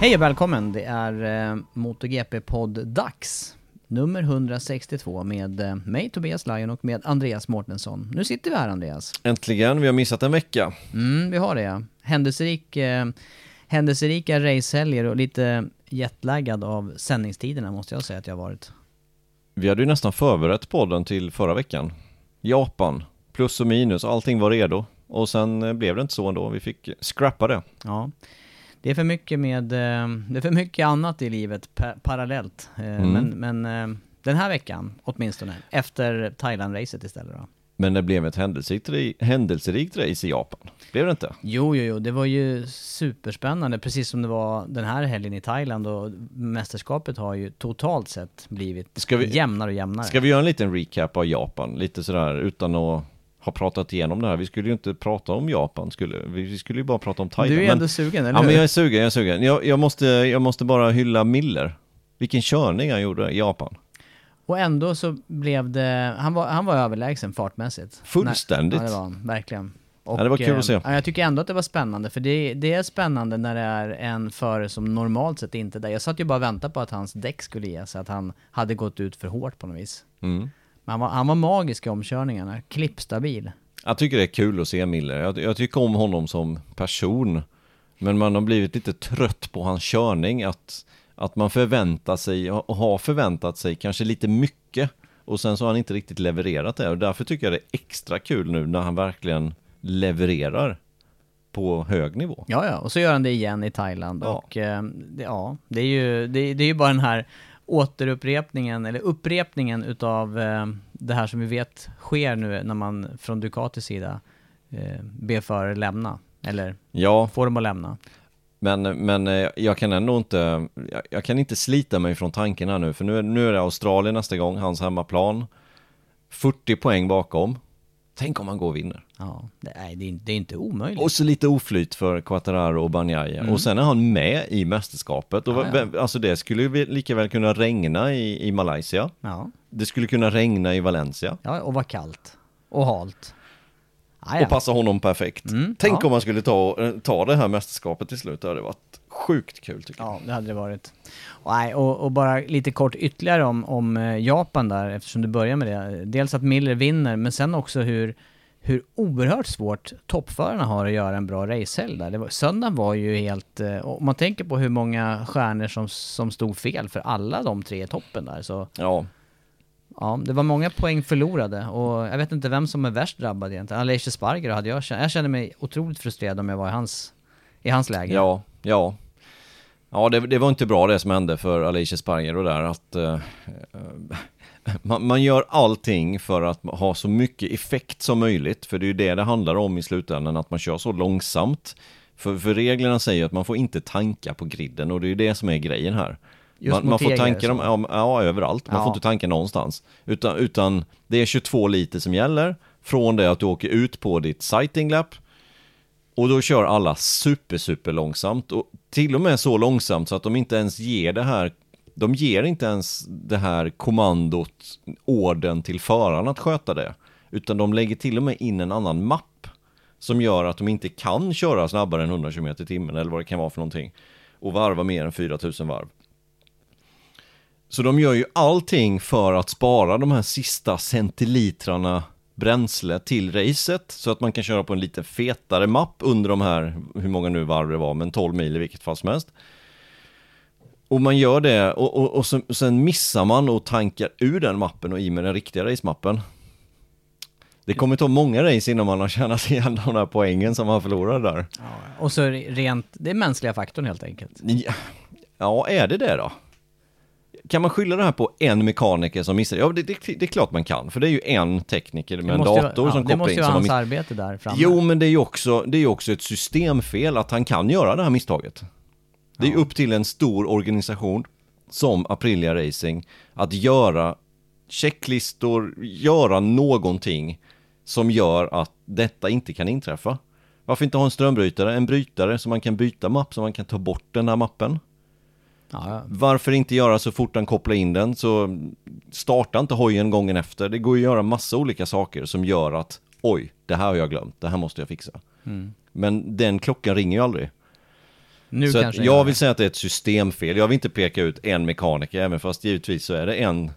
Hej och välkommen! Det är eh, MotoGP-podd-dags. Nummer 162 med eh, mig Tobias Lajon och med Andreas Mårtensson. Nu sitter vi här Andreas. Äntligen, vi har missat en vecka. Mm, vi har det ja. Händelserik, eh, händelserika racehelger och lite jetlaggad av sändningstiderna måste jag säga att jag har varit. Vi hade ju nästan förberett podden till förra veckan. Japan, plus och minus, allting var redo. Och sen eh, blev det inte så ändå, vi fick scrappa det. Ja. Det är för mycket med, eh, det är för mycket annat i livet pa parallellt. Eh, Mm. Men, men eh, den här veckan åtminstone, efter Thailand-racet istället då. Men det blev ett händelserikt, händelserikt race i Japan. Blev det inte? Jo, jo, jo, det var ju superspännande, precis som det var den här helgen i Thailand och mästerskapet har ju totalt sett blivit vi- jämnare och jämnare. Ska vi göra en liten recap av Japan? Lite sådär utan att ha pratat igenom det här. Vi skulle ju inte prata om Japan, skulle vi? Skulle ju bara prata om Thailand. du är men- ändå sugen, eller Ja hur? men jag är sugen, jag är sugen. Jag, jag, måste, jag måste bara hylla Miller. Vilken körning han gjorde i Japan. Och ändå så blev det, han var, han var överlägsen fartmässigt. Fullständigt. Nej, ja, det var han, verkligen. Och, Ja, det var kul eh, att se. Ja, jag tycker ändå att det var spännande, för det, det är spännande när det är en förare som normalt sett inte är där. Jag satt ju bara och väntade på att hans däck skulle ge sig, att han hade gått ut för hårt på något vis. Mm. Han var, han var magisk i omkörningarna, klippstabil. Jag tycker det är kul att se Miller. Jag, jag tycker om honom som person. Men man har blivit lite trött på hans körning. Att, att man förväntar sig, och har förväntat sig kanske lite mycket. Och sen så har han inte riktigt levererat det. Och därför tycker jag det är extra kul nu när han verkligen levererar på hög nivå. Ja, ja, och så gör han det igen i Thailand. Ja. Och eh, ja, det är ju det, det är ju bara den här återupprepningen, eller upprepningen utav eh, det här som vi vet sker nu när man från Ducatis sida eh, ber förare lämna. Eller Ja, får dem att lämna. men, men eh, jag kan ändå inte, jag, jag kan inte slita mig från tanken här nu. För nu, är- nu är det Australien nästa gång, hans hemmaplan. 40 poäng bakom. Tänk om han går och vinner. Ja, det, nej, det, är, det är inte omöjligt. Och så lite oflyt för Quattararo och Banjaya. Och sen är han med i mästerskapet. Och Mm. Ja, Alltså det skulle ju lika väl kunna regna i, i Malaysia. Ja, Det skulle kunna regna i Valencia. ja, och vara kallt. Och halt. Ja. Och passa honom perfekt. Mm, Tänk om man skulle ta, ta det här mästerskapet till slut. Det hade varit sjukt kul tycker jag. Ja, det hade det varit. Och, och bara lite kort ytterligare om, om eh, Japan där, eftersom du börjar med det. Dels att Miller vinner, men sen också hur, hur oerhört svårt toppförarna har att göra en bra racehelg där. Var, söndagen var ju helt... eh, Om man tänker på hur många stjärnor som, som stod fel för alla de tre i toppen där, så Ja, ja, det var många poäng förlorade. Och jag vet inte vem som är värst drabbad egentligen. Aleix Sparger hade jag känt. Jag kände mig otroligt frustrerad om jag var i hans, i hans läge. ja, ja. Ja, det, det var inte bra det som hände för Alicia Sparger och där att eh, man, man gör allting för att ha så mycket effekt som möjligt, för det är ju det det handlar om i slutändan, att man kör så långsamt. För, för reglerna säger att man får inte tanka på griden och det är ju det som är grejen här. Man, man får tanka dem, ja, ja överallt, man Ja. får inte tanka någonstans. Utan, utan det är 22 liter som gäller, från det att du åker ut på ditt sighting lap och då kör alla super, super långsamt och till och med så långsamt så att de inte ens ger det här de ger inte ens det här kommandot, orden till föraren att sköta det. Utan de lägger till och med in en annan mapp som gör att de inte kan köra snabbare än 100 km i timmen eller vad det kan vara för någonting. Och varva mer än 4000 varv. Så de gör ju allting för att spara de här sista centilitrarna bränsle till racet så att man kan köra på en lite fetare mapp under de här, hur många nu varv det var, men 12 mil i vilket fall som helst. Och man gör det och, och, och sen, sen missar man och tankar ur den mappen och i med den riktiga racemappen. Det kommer ta många race innan man har tjänat igen de här poängen som man förlorade där. Ja, och så rent, det är mänskliga faktorn helt enkelt. Ja, ja, är det det då? Kan man skylla det här på en mekaniker som missar? Ja, det, det, det är klart man kan, för det är ju en tekniker med en måste ju- dator ja, som Det kopplar måste in. ju som vara har hans miss- arbete där framme. Jo, men det är ju också, det är ju också ett systemfel att han kan göra det här misstaget. Det är ju upp till en stor organisation som Aprilia Racing att göra checklistor, göra någonting som gör att detta inte kan inträffa. Varför inte ha en strömbrytare, en brytare som man kan byta mapp, så man kan ta bort den här mappen? Ja, ja. Varför inte göra så fort han kopplar in den så starta inte hojen gången efter. Det går att göra massa olika saker som gör att oj, det här har jag glömt, det här måste jag fixa. Men den klockan ringer ju aldrig. Nu så kanske jag vill säga att det är ett systemfel. Jag vill inte peka ut en mekaniker, även fast givetvis så är det en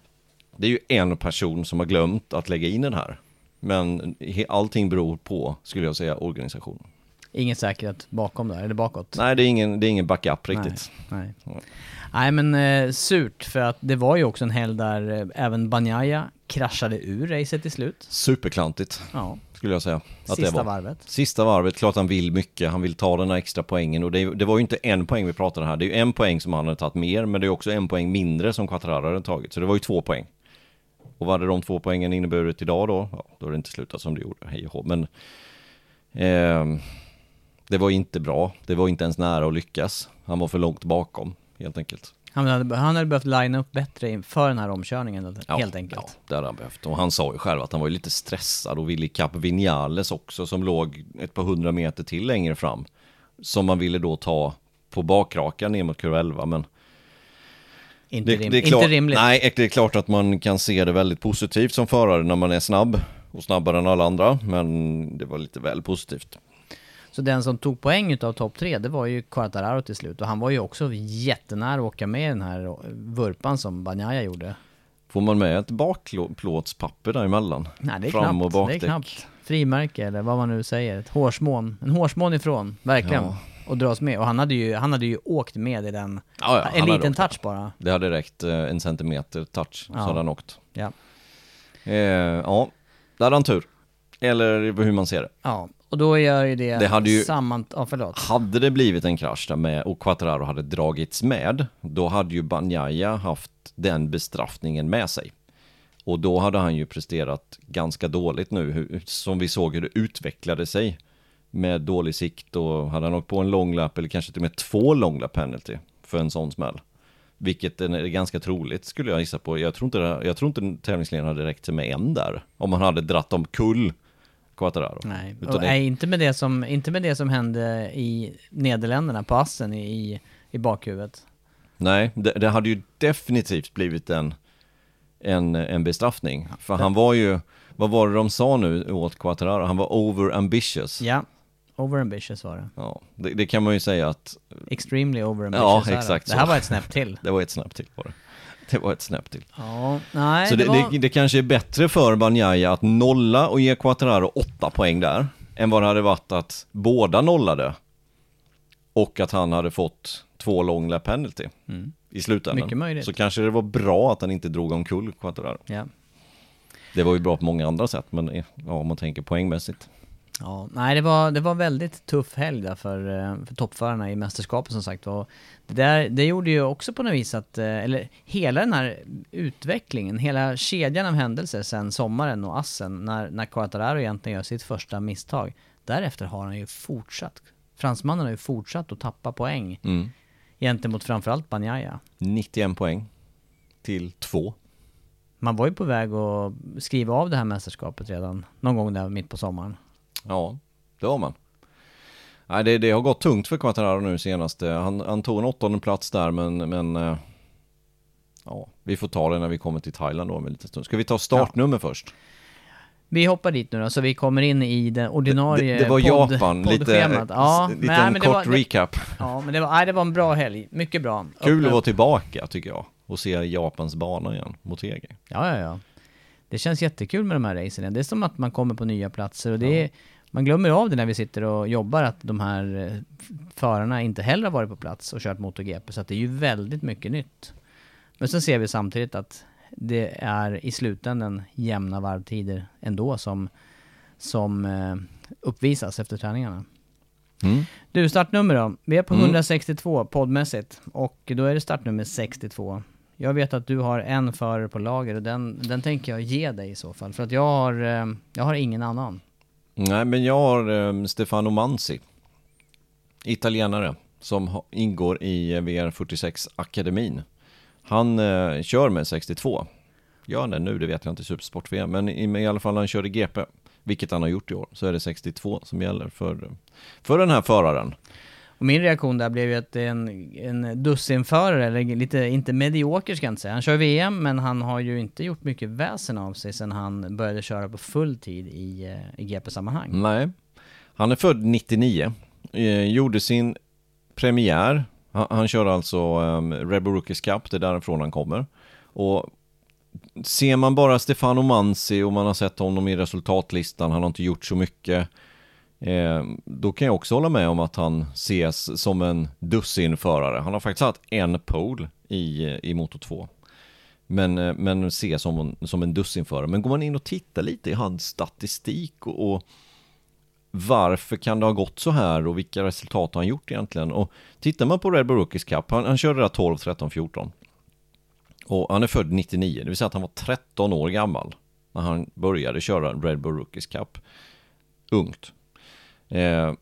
det är ju en person som har glömt att lägga in den här. Men allting beror på, skulle jag säga, organisationen. Ingen säkerhet bakom där, eller bakåt. Nej, det är ingen, det är ingen backup riktigt. Nej. Nej men eh, surt för att det var ju också en helg där eh, även Banjaya kraschade ur racet till slut. Superklantigt, Ja, skulle jag säga. Att sista det var. varvet. Sista varvet, klart han vill mycket, han vill ta den här extra poängen och det, det var ju inte en poäng vi pratade här, det är ju en poäng som han hade tagit mer, men det är också en poäng mindre som Quattararo hade tagit, så det var ju två poäng. Och vad hade de två poängen inneburit idag då? Ja, då har det inte slutat som det gjorde, hej och hå. men ehm, det var inte bra, det var inte ens nära att lyckas, han var för långt bakom, helt enkelt. Han hade, han hade behövt linea upp bättre inför den här omkörningen Ja, helt enkelt. Ja, det hade han behövt. Och han sa ju själv att han var lite stressad och ville ikapp Vinales också som låg ett par hundra meter till längre fram. Som man ville då ta på bakrakan ner mot kurva 11 men Inte, det, rim, det är klart, inte rimligt. Nej, det är klart att man kan se det väldigt positivt som förare när man är snabb och snabbare än alla andra men det var lite väl positivt. Så den som tog poäng utav topp tre, det var ju Quartararo till slut. Och han var ju också jättenära att åka med i den här vurpan som Banjaya gjorde. Får man med ett bakplåtspapper däremellan? Nej, det är Fram knappt. och det är bakdäck. knappt. Frimärke eller vad man nu säger. Ett hårsmån. En hårsmån ifrån, verkligen. Ja. Och dras med. Och han hade ju, han hade ju åkt med i den. Ja, ja, en liten touch bara. Det hade räckt eh, en centimeter touch så hade han åkt. Ja. Eh, ja, där hade han tur. Eller hur man ser det. Ja, och då gör ju det, Det hade ju- samman... Ja, förlåt. Hade det blivit en krasch där med och Quattararo hade dragits med, då hade ju Banjaya haft den bestraffningen med sig. Och då hade han ju presterat ganska dåligt nu, hur, som vi såg hur det utvecklade sig. Med dålig sikt och hade han åkt på en lång lap eller kanske till och med två lång lap penalty för en sån smäll. Vilket är ganska troligt skulle jag gissa på. Jag tror inte, jag tror inte tävlingsledaren hade räckt sig med en där. Om han hade dratt omkull Quattararo. Nej, det- nej inte, med det som, inte med det som hände i Nederländerna, på assen i, i bakhuvudet. Nej, det, det hade ju definitivt blivit en, en, en bestraffning. För han var ju, vad var det de sa nu åt Quattararo? Han var over ambitious. Ja, overambitious var det. Ja, det, det kan man ju säga att Extremely overambitious Ja, det. exakt Det här var ett snäpp till. det var ett snäpp till på det. Det var ett snäpp till. Ja, nej Så det, det, var... det, det kanske är bättre för Banjaya att nolla och ge Quattararo åtta poäng där, än vad det hade varit att båda nollade och att han hade fått två long lap penalty i slutändan. Mm. Mycket möjligt. Så kanske det var bra att han inte drog omkull Quattararo. Ja. Det var ju bra på många andra sätt, men ja, om man tänker poängmässigt. Ja, nej det var, det var väldigt tuff helg där för, eh, för toppförarna i mästerskapet som sagt och det, där, det gjorde ju också på något vis att, eh, eller hela den här utvecklingen, hela kedjan av händelser sen sommaren och assen när, när Quartararo egentligen gör sitt första misstag. Därefter har han ju fortsatt, fransmannen har ju fortsatt att tappa poäng Mm. gentemot framförallt Banjaya. 91 poäng till två. man var ju på väg att skriva av det här mästerskapet redan någon gång där mitt på sommaren. Ja, det har man. Nej, det, det har gått tungt för Quattararo nu senaste. Han, han tog en åttonde plats där men, men eh, ja, vi får ta det när vi kommer till Thailand då om en liten stund. Ska vi ta startnummer ja. först? Vi hoppar dit nu då, så vi kommer in i den ordinarie Det, det var podd, Japan, lite, ja, liten nej, men kort var, recap. Ja, men det var, nej, det var en bra helg. Mycket bra. Kul Öppna. att vara tillbaka tycker jag. Och se Japans bana igen, Motegi. Ja, ja, ja. Det känns jättekul med de här racen. Det är som att man kommer på nya platser och det ja. är, man glömmer av det när vi sitter och jobbar att de här eh, förarna inte heller har varit på plats och kört MotoGP. Så att det är ju väldigt mycket nytt. Men så ser vi samtidigt att det är i slutändan jämna varvtider ändå som, som eh, uppvisas efter träningarna. Mm. Du, startnummer då? Vi är på mm. 162 poddmässigt och då är det startnummer 62. Jag vet att du har en förare på lager och den, den tänker jag ge dig i så fall. För att jag har, eh, jag har ingen annan. Nej, men jag har um, Stefano Manzi. Italienare som ingår i eh, VR46-akademin. Han uh, kör med 62. Gör han det nu? Det vet jag inte i Supersport-VM. Men i, i alla fall när han körde GP, vilket han har gjort i år, så är det 62 som gäller för, för den här föraren. Och min reaktion där blev ju att det är en, en dussinförare, eller lite, inte medioker ska jag inte säga. Han kör VM, men han har ju inte gjort mycket väsen av sig sedan han började köra på full tid i, eh, i GP-sammanhang. Nej, han är född 99, eh, gjorde sin premiär, han, han kör alltså um, Rebel Rookies Cup, det är därifrån han kommer. Och ser man bara Stefano Mansi och man har sett honom i resultatlistan, han har inte gjort så mycket. Eh, då kan jag också hålla med om att han ses som en dussinförare. Han har faktiskt haft en pole i, i Moto 2. Men, eh, men ses som, som en dussinförare. Men går man in och tittar lite i hans statistik och, och varför kan det ha gått så här och vilka resultat har han gjort egentligen? Och tittar man på Red Bull Rookies Cup, han, han körde där 12, 13, 14. Och han är född 99, det vill säga att han var 13 år gammal när han började köra Red Bull Rookies Cup. Ungt. Eh,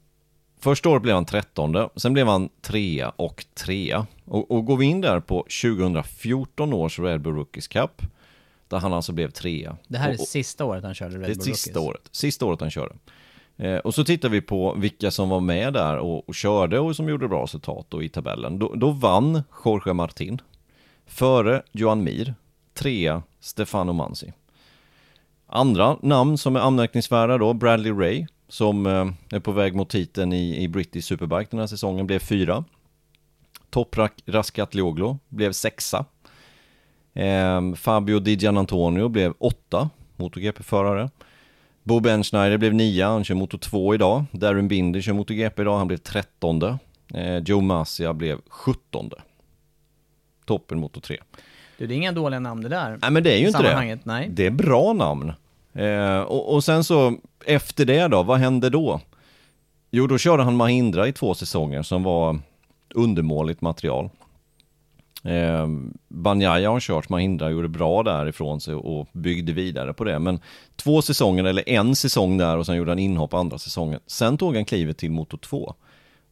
första året blev han 13, sen blev han 3 och 3. Och, och går vi in där på 2014 års Red Bull Rookies Cup, där han alltså blev 3. Det här är och, och, sista året han körde Red Bull Rookies? Det är sista året, sista året han körde. Eh, och så tittar vi på vilka som var med där och, och körde och som gjorde bra resultat då i tabellen. Då, då vann Jorge Martin Före Johan Mir, trea Stefano Mansi. Andra namn som är anmärkningsvärda då, Bradley Ray, som eh, är på väg mot titeln i, i British Superbike den här säsongen, blev fyra. Toprak Raskatlioglu blev sexa. Eh, Fabio Di Gianantonio blev åtta, MotoGP-förare. Bo Benschneider blev nia, han kör Moto 2 idag. Darren Binder kör MotoGP idag, han blev trettonde. Eh, Joe Masia blev sjuttonde toppen Moto 3. Du, det är inga dåliga namn det där. Nej men det är ju inte det. Nej. Det är bra namn. Eh, och, och, sen så, efter det då, vad hände då? Jo, då körde han Mahindra i två säsonger som var undermåligt material. Eh, Banyaya har kört Mahindra, gjorde bra därifrån sig och byggde vidare på det. Men två säsonger, eller en säsong där och sen gjorde han inhopp andra säsongen. Sen tog han klivet till Moto 2.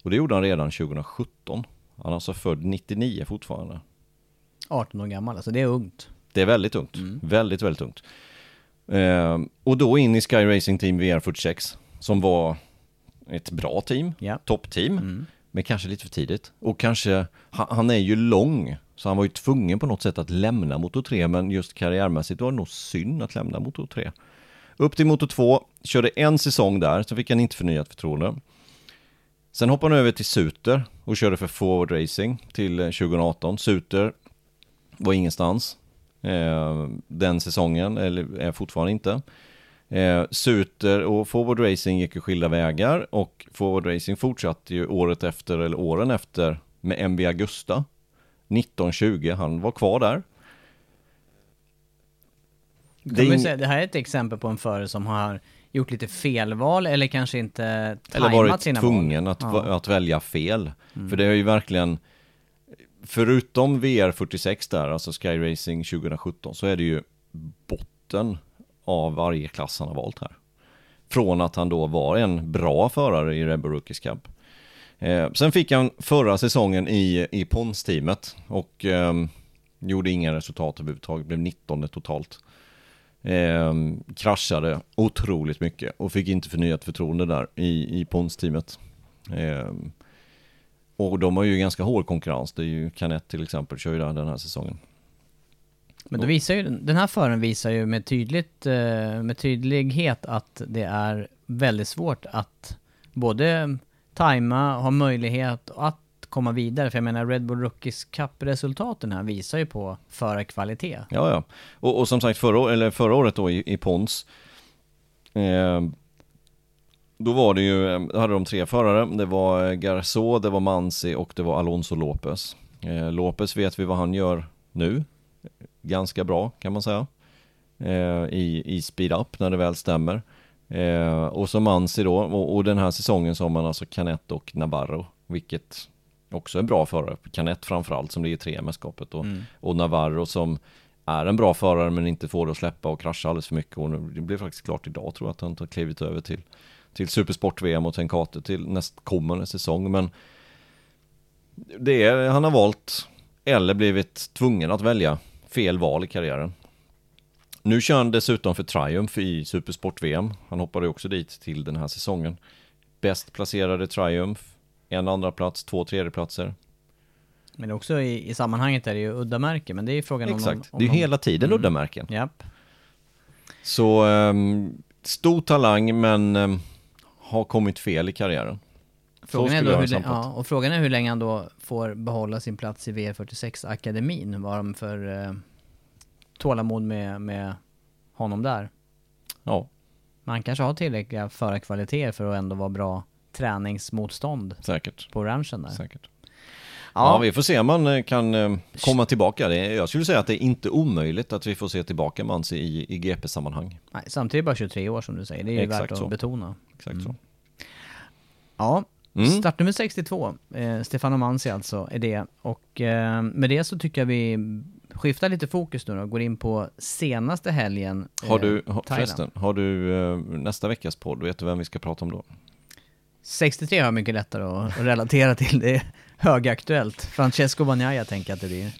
Och det gjorde han redan 2017. Han är alltså född 99 fortfarande. 18 år gammal, alltså det är ungt. Det är väldigt ungt. Mm. Väldigt, väldigt ungt. Eh, och då in i Sky Racing Team VR46, som var ett bra team, yeah. toppteam, mm. men kanske lite för tidigt. Och kanske, han, han, är ju lång, så han var ju tvungen på något sätt att lämna Moto 3, men just karriärmässigt var det nog synd att lämna Moto 3. Upp till Moto 2, körde en säsong där, så fick han inte förnyat förtroende. Sen hoppade han över till Suter och körde för Forward Racing till 2018. Suter var ingenstans eh, den säsongen, eller är fortfarande inte. Eh, Suter och Forward Racing gick ju skilda vägar och Forward Racing fortsatte ju året efter, eller åren efter, med MB Augusta. 1920, han var kvar där. Det, in... säga, det här är ett exempel på en förare som har gjort lite felval eller kanske inte tajmat Eller varit tvungen att, ja. att välja fel. Mm. För det är ju verkligen förutom VR46 där, alltså Sky Racing 2017, så är det ju botten av varje klass han har valt här. Från att han då var en bra förare i Rebel Rookies Cup. Eh, sen fick han förra säsongen i, i Pons-teamet och eh, Gjorde inga resultat överhuvudtaget, blev 19 totalt. Eh, kraschade otroligt mycket och fick inte förnyat förtroende där i, i Pons-teamet. Eh, och de har ju ganska hård konkurrens, det är ju Canet till exempel, kör ju den här säsongen. Men då visar ju, den här föraren visar ju med, tydligt, eh, med tydlighet att det är väldigt svårt att både tajma, ha möjlighet att komma vidare. För jag menar Red Bull Rookies Cup-resultaten här visar ju på förarkvalitet. Ja, ja. Och, och som sagt förra, eller förra året då i, i Pons, eh, då var det ju, eh, då hade de tre förare. Det var Garçot, det var Mansi och det var Alonso Lopez. Eh, Lopez vet vi vad han gör nu. Ganska bra kan man säga. Eh, i, I speed up när det väl stämmer. Eh, och så Mansi då, och, och, den här säsongen så har man alltså Canet och Navarro, vilket också är bra förare. Canet framförallt som ligger tre i mästerskapet och, mm. och Navarro som är en bra förare men inte får det att släppa och krascha alldeles för mycket. Och det blev faktiskt klart idag tror jag att han har klivit över till, till Supersport-VM och Tenkate till nästkommande säsong. Men det är, han har valt, eller blivit tvungen att välja, fel val i karriären. Nu kör han dessutom för Triumph i Supersport-VM. Han hoppade också dit till den här säsongen. Bäst placerade Triumph, en andra plats, två tredjeplatser. Men också i, i sammanhanget är det ju udda men det är ju frågan Exakt. om... Exakt, det är ju hela tiden mm. udda Japp. Så, um, stor talang men um, har kommit fel i karriären. Frågan är då hur, ja, och frågan är hur länge han då får behålla sin plats i V46-akademin. Vad har de för uh, tålamod med, med honom där? Ja. Man kanske har tillräckliga förarkvaliteter för att ändå vara bra träningsmotstånd. Säkert. På ranchen där. Säkert. Ja. ja, vi får se om man eh, kan eh, komma tillbaka. Jag skulle säga att det är inte omöjligt att vi får se tillbaka Mansi i, i GP-sammanhang. Nej, samtidigt bara 23 år som du säger. Det är Exakt värt att så. betona. Exakt mm. så. Ja, mm. startnummer 62, eh, Stefano Mansi alltså, är det. Och eh, med det så tycker jag vi skiftar lite fokus nu då, går in på senaste helgen. Har du, eh, förresten, har du eh, nästa veckas podd, vet du vem vi ska prata om då? 63 har jag mycket lättare att relatera till. Det är högaktuellt. Francesco Bagnaia tänker jag att det blir.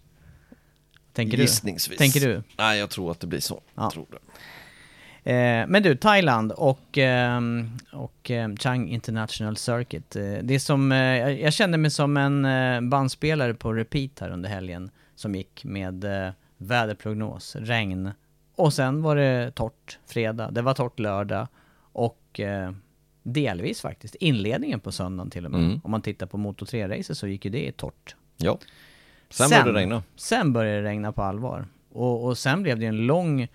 Tänker Gissningsvis. Du? Tänker du? Nej, jag tror att det blir så. Ja. tror det. Eh, men du, Thailand och, eh, och eh, Chang International Circuit. Eh, det är som, eh, jag kände mig som en bandspelare på repeat här under helgen som gick med väderprognos, regn och sen var det torrt fredag, det var torrt lördag och Delvis faktiskt. Inledningen på söndagen till och med. Mm. Om man tittar på Moto 3-racet så gick ju det torrt. Ja. Sen, sen började det regna. Sen började det regna på allvar. Och, och sen blev det en lång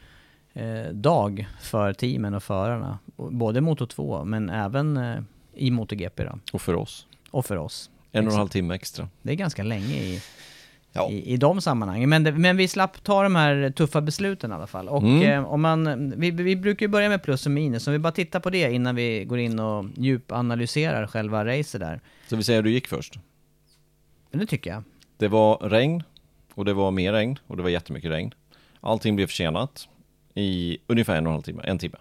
dag för teamen och förarna. Både Moto 2 men även eh, i MotoGP då. Och för oss. Och för oss. En och en halv timme extra. Det är ganska länge i, ja. i, i de sammanhangen. Men, det, men vi slapp ta de här tuffa besluten i alla fall. Och mm. eh, om man, vi, vi brukar ju börja med plus och minus, om vi bara tittar på det innan vi går in och djupanalyserar själva racet där. Så vi säger att du gick först? Det tycker jag. Det var regn, och det var mer regn, och det var jättemycket regn. Allting blev försenat i ungefär en och en halv timme, en timme.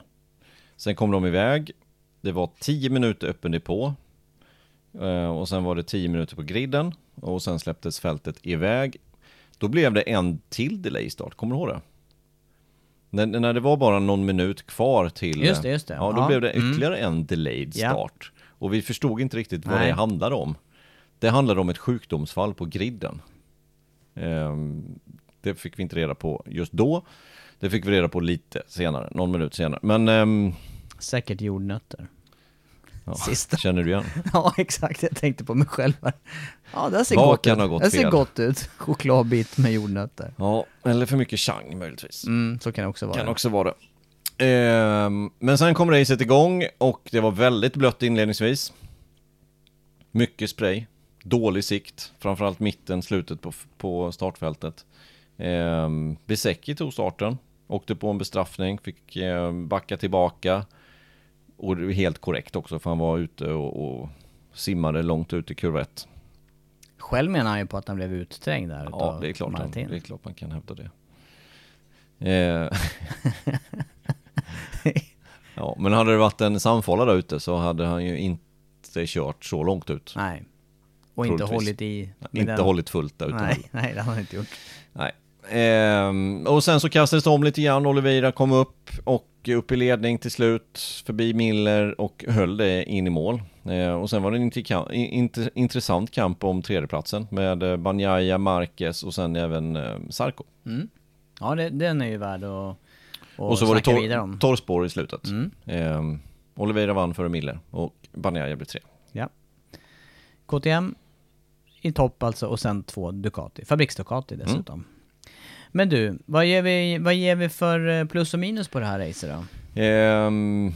Sen kom de iväg, det var tio minuter öppen depå, eh, och sen var det tio minuter på griden och sen släpptes fältet iväg. Då blev det en till delay start, kommer du ihåg det? När, när det var bara någon minut kvar till... Just det, just det. Ja, då ja. blev det mm. ytterligare mm. en delayed start. Ja. Och vi förstod inte riktigt vad Nej. det handlade om. Det handlade om ett sjukdomsfall på griden. Um, det fick vi inte reda på just då. Det fick vi reda på lite senare, någon minut senare. Men... Um, Säkert jordnötter. Ja, Sista. Känner du igen? ja, exakt. Jag tänkte på mig själv Ja, det ser Vad gott kan ut. Ha gått det ser fel? gott ut. Chokladbit med jordnötter. Ja, eller för mycket chang möjligtvis. Mm, så kan det också vara. Kan också vara det. Ehm, men sen kom racet igång och det var väldigt blött inledningsvis. Mycket spray. Dålig sikt, framförallt mitten, slutet på, på startfältet. Ehm, Besecki tog starten, åkte på en bestraffning, fick eh, backa tillbaka. Och det är helt korrekt också för han var ute och, och simmade långt ut i kurva 1. Själv menar han ju på att han blev utträngd där Ja, det är, klart han, det är klart man kan hävda det. Eh. ja, men hade det varit en samfålla där ute så hade han ju inte kört så långt ut. Nej. Och inte hållit i... Inte den... hållit fullt där ute Nej, nej, det har han inte gjort. Nej. Ehm, och sen så kastades det om lite grann, Oliveira kom upp och upp i ledning till slut, förbi Miller och höll det in i mål. Ehm, och sen var det en intrika- int- intressant kamp om tredjeplatsen med eh, Banjaya, Marquez och sen även eh, Sarko. Ja, det, den är ju värd att, att Och så var det tor- torrspår i slutet. Mm. Ehm, Oliveira vann före Miller och Banjaya blev tre. Ja. KTM i topp alltså och sen två Ducati. Fabriks-Ducati dessutom. Men du, vad ger, vi, vad ger vi för eh, plus och minus på det här racet då? Ehm,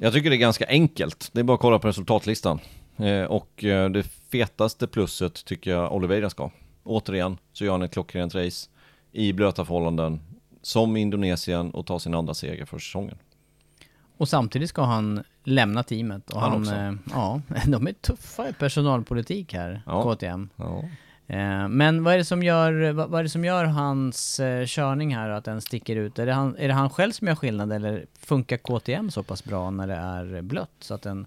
jag tycker det är ganska enkelt. Det är bara att kolla på resultatlistan. Eh, och eh, det fetaste plusset tycker jag Oliveira ska. Återigen så gör han ett klockrent race i blöta förhållanden som i Indonesien och tar sin andra seger för säsongen. Och samtidigt ska han lämna teamet. Och Han han, också. ja, de är tuffa i personalpolitik här, Ja. KTM. Ja. Eh, men vad är det som gör, vad, vad är det som gör hans eh, körning här, att den sticker ut? Är det, han, är det han själv som gör skillnad eller funkar KTM så pass bra när det är blött så att den,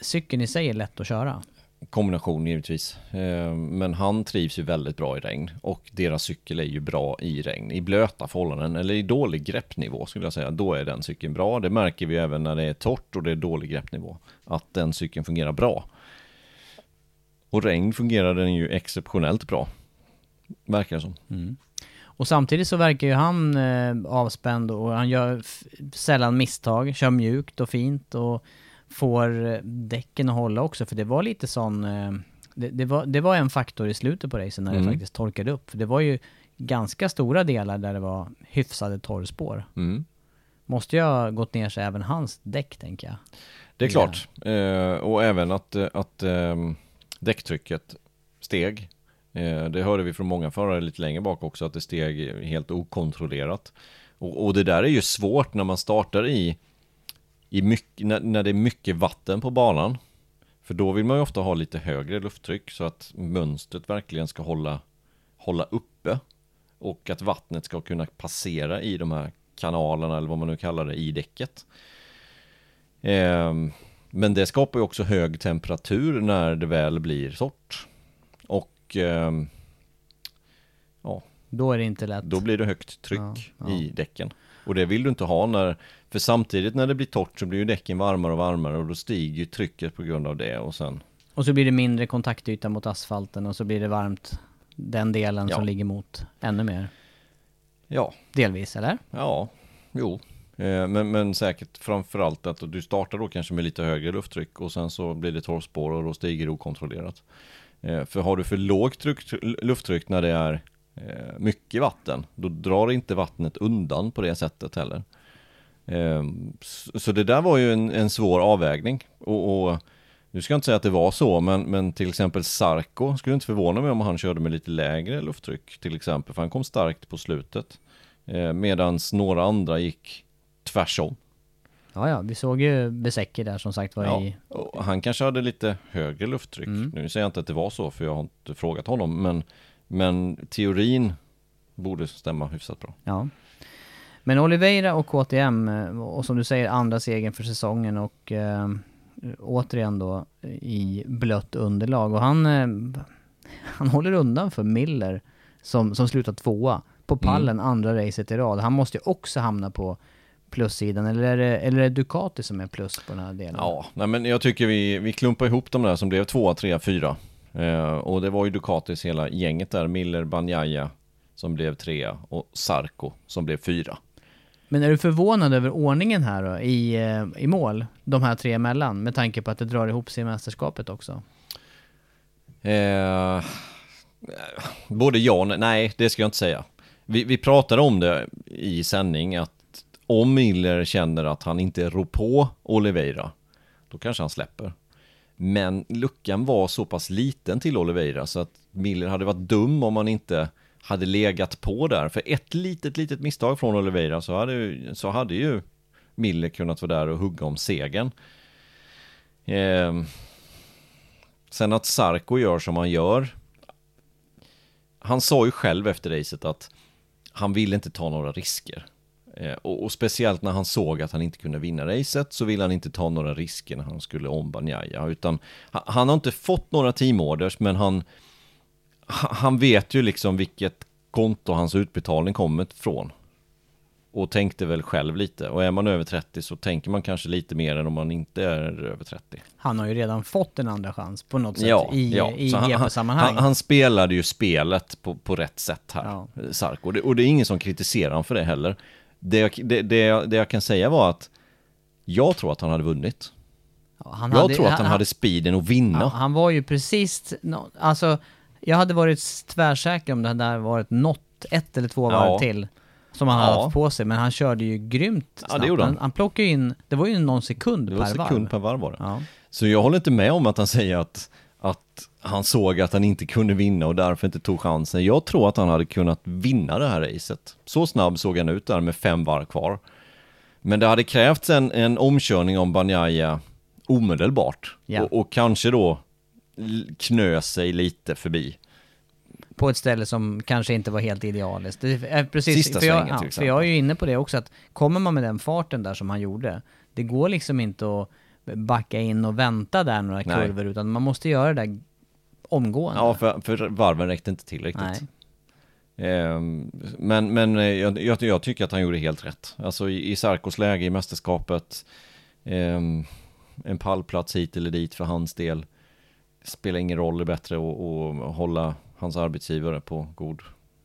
cykeln i sig är lätt att köra? Kombination givetvis. Eh, Men han trivs ju väldigt bra i regn och deras cykel är ju bra i regn. I blöta förhållanden eller i dålig greppnivå skulle jag säga. Då är den cykeln bra. Det märker vi även när det är torrt och det är dålig greppnivå. Att den cykeln fungerar bra. Och regn fungerar den ju exceptionellt bra. Verkar det som. Och samtidigt så verkar ju han eh, avspänd och han gör sällan misstag, kör mjukt och fint och får eh, däcken att hålla också. För det var lite sån, eh, det, det, var, det var en faktor i slutet på racen när Mm. det faktiskt torkade upp. För det var ju ganska stora delar där det var hyfsade torrspår. Mm. Måste ha gått ner sig även hans däck tänker jag. Det är Ja. klart. Eh, och även att, eh, att ehm, däcktrycket steg. Eh, det hörde vi från många förare lite längre bak också, att det steg helt okontrollerat. Och, och det där är ju svårt när man startar i, i mycket, när, när det är mycket vatten på banan. För då vill man ju ofta ha lite högre lufttryck så att mönstret verkligen ska hålla, hålla uppe. Och att vattnet ska kunna passera i de här kanalerna eller vad man nu kallar det i däcket. Ehm, men det skapar ju också hög temperatur när det väl blir torrt. Och ehm, ja, Då är det inte lätt. då blir det högt tryck Ja, ja. i däcken. Och det vill du inte ha när, för samtidigt när det blir torrt så blir ju däcken varmare och varmare och då stiger ju trycket på grund av det och sen Och så blir det mindre kontaktyta mot asfalten och så blir det varmt den delen Ja. som ligger mot ännu mer. Ja, Delvis, eller? ja, jo. Eh, men, men säkert framförallt att du startar då kanske med lite högre lufttryck och sen så blir det torrspår och då stiger det okontrollerat. Eh, för har du för lågt tryck, lufttryck när det är eh, mycket vatten, då drar inte vattnet undan på det sättet heller. Så det där var ju en, en svår avvägning. Och, och nu ska jag inte säga att det var så, men, men till exempel Sarko skulle inte förvåna mig om han körde med lite lägre lufttryck till exempel, för han kom starkt på slutet. Medan några andra gick tvärsom. Ja, ja, vi såg ju Besecki där som sagt var Ja, i... han kanske hade lite högre lufttryck. Mm. Nu säger jag inte att det var så, för jag har inte frågat honom, men, men teorin borde stämma hyfsat bra. Ja. Men Oliveira och KTM, eh, och som du säger, andra segern för säsongen och eh, återigen då i blött underlag. Och han, eh, han håller undan för Miller som, som slutar tvåa på pallen andra racet i rad. Han måste ju också hamna på plussidan, eller är det, eller är det Ducati som är plus på den här delen? Ja, nej men jag tycker vi, vi klumpar ihop de där som blev tvåa, trea, fyra. Eh, och det var ju Ducatis hela gänget där, Miller, Banjaya som blev trea och Sarko som blev fyra. Men är du förvånad över ordningen här då, i, eh, i mål, de här tre emellan, med tanke på att det drar ihop sig i mästerskapet också? Eh, både ja och nej, det ska jag inte säga. Vi, vi pratade om det i sändning att om Miller känner att han inte rår på Oliveira, då kanske han släpper. Men luckan var så pass liten till Oliveira så att Miller hade varit dum om han inte hade legat på där. För ett litet, litet misstag från Oliveira så hade, ju- så hade ju Miller kunnat vara där och hugga om segern. Eh, Sen att Sarko gör som han gör. Han sa ju själv efter racet att han ville inte ta några risker. Eh, och, och speciellt när han såg att han inte kunde vinna racet så ville han inte ta några risker när han skulle om Banjaya. Utan ha- han har inte fått några teamorders men han, ha- han vet ju liksom vilket konto hans utbetalning kommer ifrån. Och tänkte väl själv lite. Och är man över 30 så tänker man kanske lite mer än om man inte är över 30. Han har ju redan fått en andra chans på något sätt Ja, i, ja. i Så han, han, GP-sammanhang. han, han spelade ju spelet på, på rätt sätt här, Ja. Sarko. Och det, och det är ingen som kritiserar honom för det heller. Det jag, det, det, jag, det jag kan säga var att jag tror att han hade vunnit. Han jag hade- tror att han, hade speeden att vinna. Ja, han var ju precis, alltså jag hade varit tvärsäker om det hade varit något, ett eller två varv Ja. till som han hade Ja. haft på sig, men han körde ju grymt Ja, det snabbt. gjorde han. han. Han plockade in, det var ju någon sekund det var per sekund varv. per varv var det. Ja. Så jag håller inte med om att han säger att, att han såg att han inte kunde vinna och därför inte tog chansen. Jag tror att han hade kunnat vinna det här racet. Så snabb såg han ut där med fem varv kvar. Men det hade krävts en, en omkörning om Banjaya omedelbart. Ja. Och, och kanske då knö sig lite förbi. På ett ställe som kanske inte var helt idealiskt. Är precis, Sista för, jag, svängen, ja, till för jag är ju inne på det också att kommer man med den farten där som han gjorde, det går liksom inte att backa in och vänta där några Nej. kurvor utan man måste göra det där omgående. Ja, för, för varven räckte inte till riktigt. Nej. Ehm, Men, men eh, jag, jag, jag tycker att han gjorde helt rätt. Alltså i, i Sarkos läge i mästerskapet, ehm, en pallplats hit eller dit för hans del. Spelar ingen roll, det är bättre att, att hålla hans arbetsgivare på god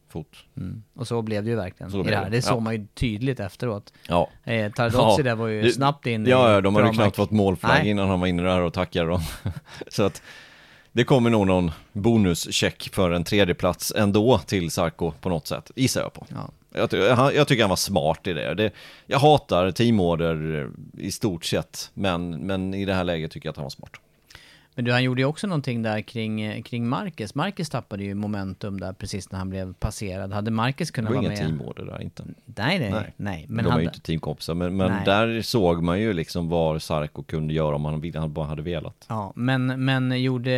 fot. Mm. Och så blev det ju verkligen Så i det här. det, Det såg ja. man ju tydligt efteråt. Ja, Eh, Tardozzi Ja, där var ju det- snabbt in ja, ja de hade ju knappt fått målflagg innan han var inne där och tackade dem. Så att det kommer nog någon bonuscheck för en tredje plats ändå till Sarko på något sätt, gissar jag på. Ja. Jag, han- jag tycker han var smart i det. det jag hatar teamorder i stort sett, men, men i det här läget tycker jag att han var smart. Men du, han gjorde ju också någonting där kring, eh, kring Marcus. Marcus tappade ju momentum där precis när han blev passerad. Hade Marcus Det kunnat var vara inga med? teamorder där inte. Nej, nej, Nej. nej. Men de är hade... ju inte teamkompisar, men, men Nej. där såg man ju liksom vad Sarko kunde göra om han, han bara hade velat. Ja, men, men gjorde...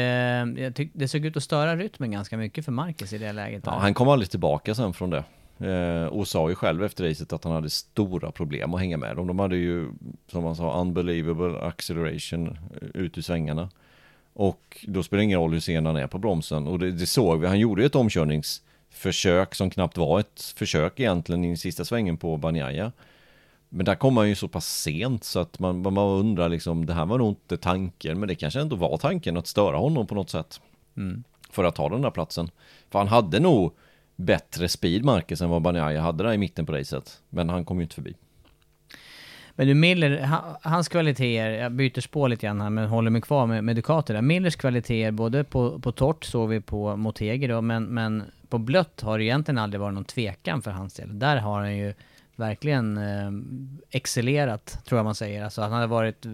Jag tyckte det såg ut att störa rytmen ganska mycket för Marcus i det läget. Ja, där. han kom aldrig tillbaka sen från det. Eh, och sa ju själv efter racet att han hade stora problem att hänga med dem. De hade ju, som han sa, unbelievable acceleration eh, ut ur svängarna. Och då spelar det ingen roll hur sen han är på bromsen. Och det, det såg vi, han gjorde ju ett omkörningsförsök som knappt var ett försök egentligen i den sista svängen på Banjaya. Men där kom han ju så pass sent så att man, man undrar liksom, det här var nog inte tanken, men det kanske ändå var tanken att störa honom på något sätt. För att ta den där platsen. För han hade nog bättre speed, Marcus, än vad Banjaya hade där i mitten på racet. Men han kom ju inte förbi. Men du, Miller, hans kvaliteter, jag byter spår lite grann här men håller mig kvar med, med Ducati där. Millers kvaliteter, både på, på torrt såg vi på Motegi då, men, men på blött har det egentligen aldrig varit någon tvekan för hans del. Där har han ju verkligen eh, excellerat, tror jag man säger. Alltså han, hade varit,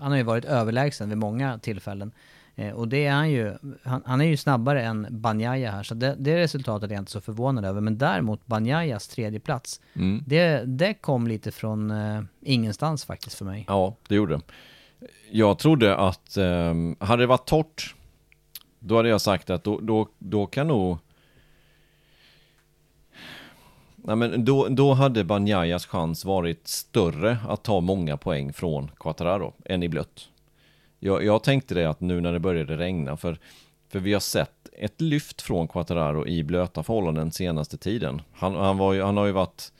han har ju varit överlägsen vid många tillfällen. Eh, och det är han ju, han, han är ju snabbare än Banjaya här, så det, det resultatet är jag inte så förvånad över. Men däremot Banjayas tredje plats Mm. det, det kom lite från eh, ingenstans faktiskt för mig. Ja, det gjorde det. Jag trodde att, eh, hade det varit torrt, då hade jag sagt att då, då, då kan nog... Nej, men då, då hade Banjayas chans varit större att ta många poäng från Quattararo än i blött. Jag, jag tänkte det att nu när det började regna, för, för vi har sett ett lyft från Quattararo i blöta förhållanden senaste tiden. Han, han, var ju, han har ju varit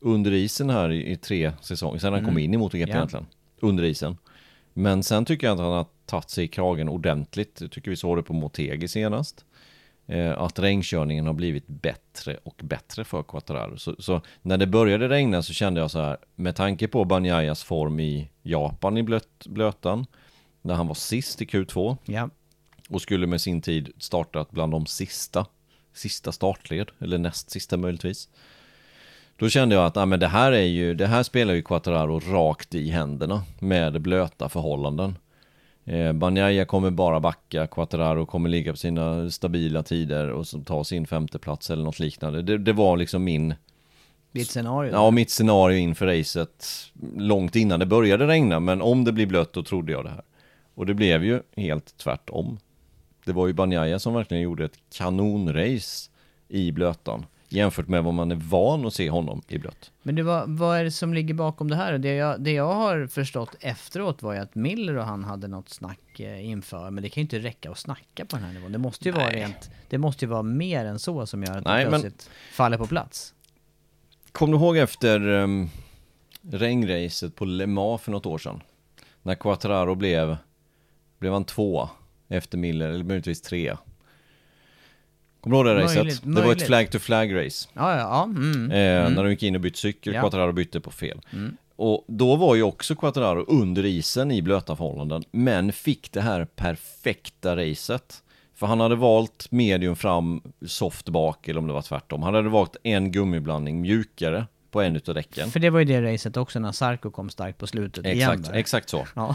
under isen här i, i tre säsonger, sen han kom in i MotoGP Ja. egentligen. Under isen. Men sen tycker jag att han har tagit sig i kragen ordentligt. Jag tycker vi såg det på Motegi senast. Eh, att regnkörningen har blivit bättre och bättre för Quattararo. Så, så när det började regna så kände jag så här, med tanke på Banyayas form i Japan i blöt, blötan, när han var sist i Q2 Ja. och skulle med sin tid startat bland de sista, sista startled, eller näst sista möjligtvis. Då kände jag att ah, men det här är ju, det här spelar ju Quattararo rakt i händerna med blöta förhållanden. Eh, Banjaya kommer bara backa, Quattararo kommer ligga på sina stabila tider och ta sin femte plats eller något liknande. Det, det var liksom min, Ditt scenario. ja mitt scenario inför racet långt innan det började regna. Men om det blir blött då trodde jag det här. Och det blev ju helt tvärtom. Det var ju Banjaya som verkligen gjorde ett kanonrace i blötan. jämfört med vad man är van att se honom i blött. Men det var, vad är det som ligger bakom det här? Det jag, det jag har förstått efteråt var ju att Miller och han hade något snack eh, inför, men det kan ju inte räcka att snacka på den här nivån. Det måste ju vara rent, det måste ju vara mer än så som gör att Nej, det men- plötsligt faller på plats. Kom du ihåg efter um, regnracet på Le Mans för något år sedan? När Quattararo blev, blev han tvåa efter Miller, eller möjligtvis trea. Kommer du ihåg det racet? Möjligt, Det var ett möjligt. flag to flag race. Ja, ja, ja. Mm. Eh, När de gick in och bytte cykel, Ja. Quattararo bytte på fel. Och då var ju också Quattararo under isen i blöta förhållanden, men fick det här perfekta racet. För han hade valt medium fram, soft bak, eller om det var tvärtom. Han hade valt en gummiblandning mjukare på en utav däcken. För det var ju det racet också när Sarko kom starkt på slutet igen Exakt, där. exakt så. Ja.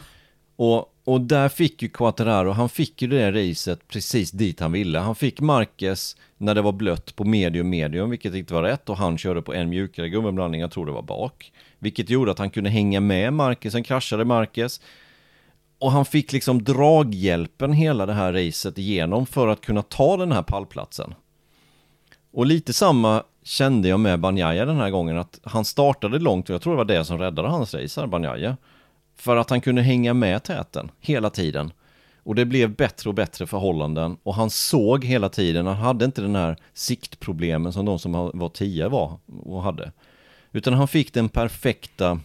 Och, och där fick ju Quattararo, han fick ju det racet precis dit han ville. Han fick Marquez när det var blött på medium medium, vilket inte var rätt. Och han körde på en mjukare gummiblandning, jag tror det var bak. Vilket gjorde att han kunde hänga med Marquez, sen kraschade Marquez. Och han fick liksom draghjälpen hela det här racet igenom för att kunna ta den här pallplatsen. Och lite samma kände jag med Banjaya den här gången, att han startade långt och jag tror det var det som räddade hans race här, Banjaya. För att han kunde hänga med täten hela tiden. Och det blev bättre och bättre förhållanden och han såg hela tiden, han hade inte den här siktproblemen som de som var tio var och hade. Utan han fick den perfekta,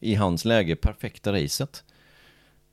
i hans läge, perfekta racet.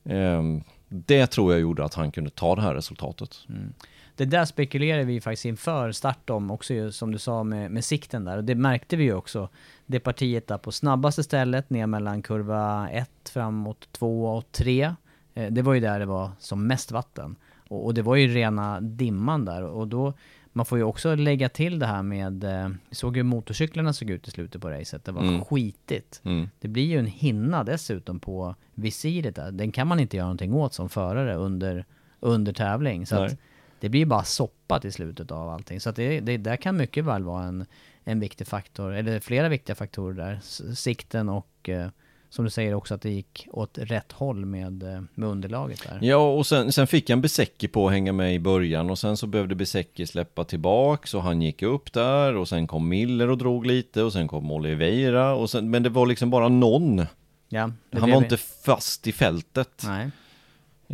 Ehm, det tror jag gjorde att han kunde ta det här resultatet. Mm. Det där spekulerade vi faktiskt inför start om också som du sa med, med sikten där. Och det märkte vi ju också. Det partiet där på snabbaste stället ner mellan kurva 1 fram mot 2 och 3. Eh, det var ju där det var som mest vatten. Och, och det var ju rena dimman där. Och då, man får ju också lägga till det här med, eh, vi såg ju hur motorcyklarna såg ut i slutet på racet. Det var Mm. skitigt. Mm. Det blir ju en hinna dessutom på visiret där. Den kan man inte göra någonting åt som förare under, under tävling. Så att det blir ju bara soppa till slutet av allting. Så att det, det där kan mycket väl vara en, en viktig faktor, eller flera viktiga faktorer där. Sikten och eh, som du säger också att det gick åt rätt håll med, eh, med underlaget där. Ja, och sen, sen fick han Besecki på att hänga med i början och sen så behövde Besecki släppa tillbaks och han gick upp där och sen kom Miller och drog lite och sen kom Oliveira och sen, men det var liksom bara någon. Ja, Han var inte fast i fältet. Nej.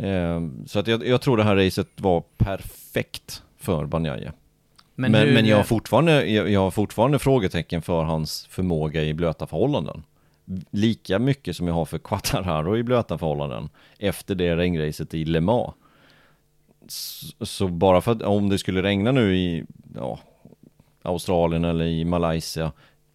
Eh, så att jag, jag tror det här racet var perfekt för Banjaya. Men, men, hur- jag, har fortfarande, jag, jag har fortfarande frågetecken för hans förmåga i blöta förhållanden. Lika mycket som jag har för Quattararo i blöta förhållanden efter det regnracet i Le Mans. Så, så bara för att om det skulle regna nu i ja, Australien eller i Malaysia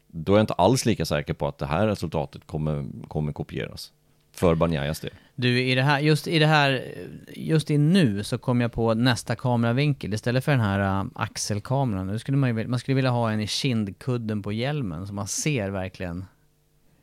då är jag inte alls lika säker på att det här resultatet kommer, kommer kopieras. För Banjayas del. Du, i det här, just i det här, just i nu så kom jag på nästa kameravinkel. Istället för den här uh, axelkameran, nu skulle man, ju, man skulle vilja ha en i kindkudden på hjälmen så man ser verkligen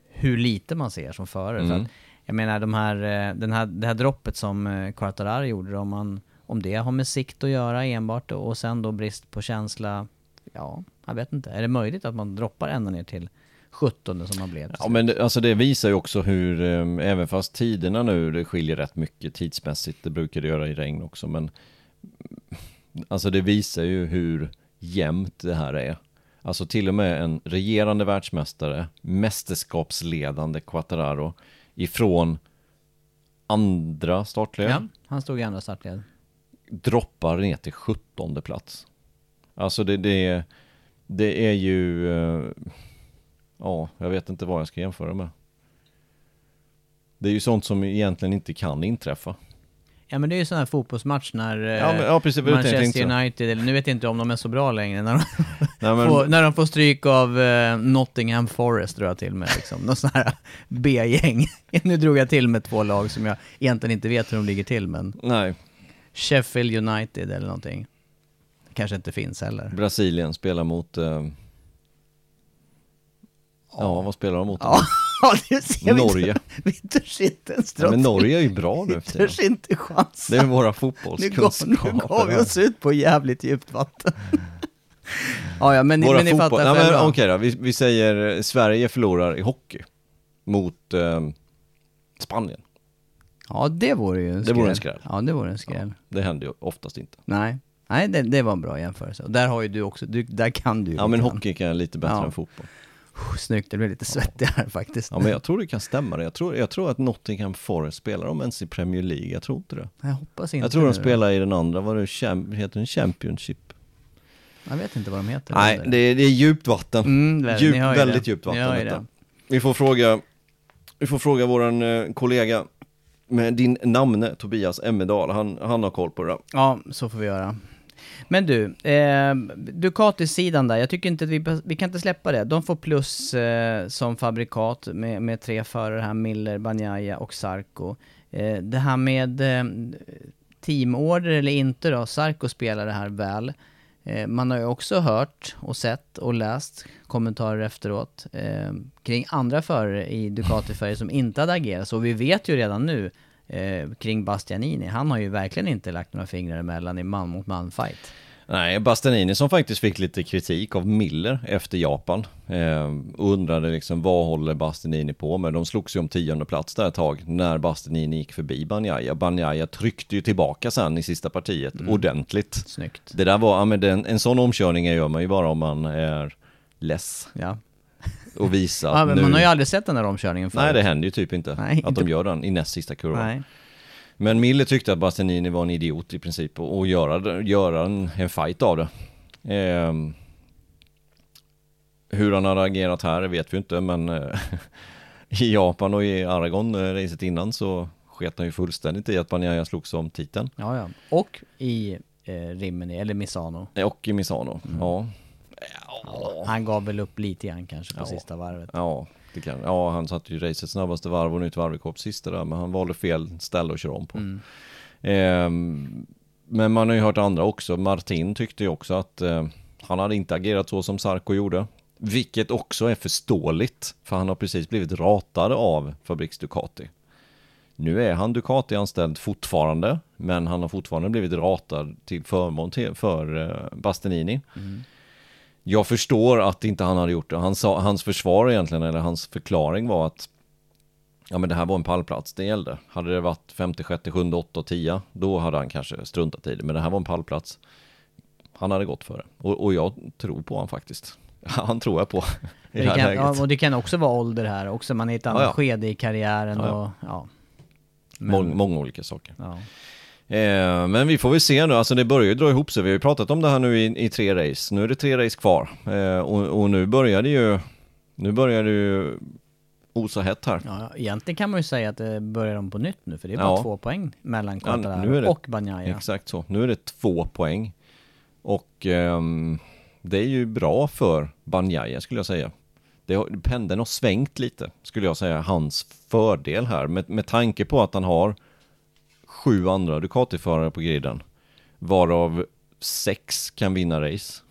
hur lite man ser som förare. För Mm. att, jag menar de här, eh, den här, det här droppet som uh, Quartararo gjorde, om, man, om det har med sikt att göra enbart och sen då brist på känsla, ja, jag vet inte. Är det möjligt att man droppar ända ner till 17 som man blev? Ja men det, alltså det visar ju också hur, eh, även fast tiderna nu, det skiljer rätt mycket tidsmässigt, det brukar det göra i regn också, men alltså det visar ju hur jämnt det här är. Alltså till och med en regerande världsmästare, mästerskapsledande Quattararo, ifrån andra startled, Ja, han stod i andra startled. droppar ner till 17 plats. Alltså det, det, det är ju, eh, ja, jag vet inte vad jag ska jämföra med. Det är ju sånt som egentligen inte kan inträffa. Ja men det är ju sån här fotbollsmatch när eh, Ja, men- ja, precis, Manchester. United, eller nu vet jag inte om de är så bra längre, när de, Nej, men, får, när de får stryk av eh, Nottingham Forest drar jag till med liksom. Någon sån här B-gäng. nu drog jag till med två lag som jag egentligen inte vet hur de ligger till, men nej, Sheffield United eller någonting. Kanske inte finns heller. Brasilien spelar mot, eh, ja vad spelar de mot? Ja, ja det ser Norge. Vi törs inte ens dra Ja, men. Norge är ju bra nu Vi törs inte chansa. Det är våra fotbollskunskaper. nu gav vi oss ut på jävligt djupt vatten. ja, ja, men, Våra men ni fotboll... fattar ja, men, Okej då, vi, vi säger eh, Sverige förlorar i hockey mot eh, Spanien. Ja, det vore ju en Det skräll. vore en skräll. Ja, det vore en skräll. Det händer ju oftast inte. Nej. Nej, det, det var en bra jämförelse. Och där har ju du också, du, där kan du ju Ja men hockey kan jag lite bättre Ja. än fotboll. Snyggt, det blev lite svettig här faktiskt. Ja men jag tror det kan stämma det. Jag tror, jag tror att Nottingham Forest spelar de ens i Premier League, jag tror inte det. Jag hoppas inte Jag tror de det spelar i den andra, vad det, heter den Championship? Jag vet inte vad de heter. Nej, det är, det är djupt vatten. Mm, väl, Djup, väldigt det. djupt vatten det. Vi får fråga, vi får fråga våran eh, kollega med din namne Tobias Emmedal, han, han har koll på det. Ja, så får vi göra. Men du, eh, Ducati-sidan där, jag tycker inte att vi, vi kan inte släppa det. De får plus eh, som fabrikat med, med tre förare här, Miller, Banjaya och Sarko. Eh, det här med eh, teamorder eller inte då, Sarko spelar det här väl. Eh, man har ju också hört och sett och läst kommentarer efteråt eh, kring andra förare i Ducati-färger som inte hade agerat. Så vi vet ju redan nu eh, kring Bastianini, han har ju verkligen inte lagt några fingrar emellan i man mot man fight. Nej, Bastianini som faktiskt fick lite kritik av Miller efter Japan eh, undrade liksom vad håller Bastianini på med? De slogs ju om tionde plats där ett tag när Bastianini gick förbi Banjaya. Banjaya tryckte ju tillbaka sen i sista partiet Mm. ordentligt. Snyggt. Det där var, ja men den, en sån omkörning gör man ju bara om man är less Ja. Och visa ja men nu... man har ju aldrig sett den där omkörningen förut. Nej det händer ju typ inte Nej, att inte- de gör den i näst sista kurvan. Nej. Men Miller tyckte att Bastianini var en idiot i princip och, och göra, göra en, en fight av det. Ehm, hur han hade agerat här vet vi inte men eh, i Japan och i Aragon, eh, racet innan så sket han ju fullständigt i att Banjaya slogs om titeln. Ja, ja. Och i eh, Rimini, eller Misano. Och i Misano, Mm. ja. Han gav väl upp lite grann kanske på Ja. sista varvet. Ja, det kan, ja, han satte ju racets snabbaste varv och nytt varvrekord sista där, men han valde fel ställe att köra om på. Mm. Ehm, men man har ju hört andra också. Martin tyckte ju också att eh, han hade inte agerat så som Sarko gjorde. Vilket också är förståeligt, för han har precis blivit ratad av Fabriks Ducati. Nu är han Ducati-anställd fortfarande, men han har fortfarande blivit ratad till förmån till, för eh, Bastianini. Jag förstår att inte han hade gjort det. Han sa, hans försvar egentligen, eller hans förklaring var att Ja men det här var en pallplats, det gällde. Hade det varit 50, 60, 7, 8 och 10, då hade han kanske struntat i det. Men det här var en pallplats. Han hade gått för det. Och, och jag tror på honom faktiskt. Han tror jag på i det Det här kan, ja, och det kan också vara ålder här också, man är i ett annat Ja, ja. skede i karriären ja. och ja. Mång, många olika saker. Ja. Eh, men vi får väl se nu, alltså det börjar ju dra ihop sig. Vi har ju pratat om det här nu i, i tre race. Nu är det tre race kvar. Eh, och, och nu börjar det ju, nu börjar det ju osa hett här. Ja, egentligen kan man ju säga att det börjar om på nytt nu, för det är bara Ja. två poäng mellan Ja, Quartararo det- och Bagnaia. Exakt så. Nu är det två poäng. Och ehm, det är ju bra för Banjaya skulle jag säga. Det pendeln har svängt lite, skulle jag säga, hans fördel här. Med, med tanke på att han har sju andra Ducati-förare på griden. Varav sex kan vinna race.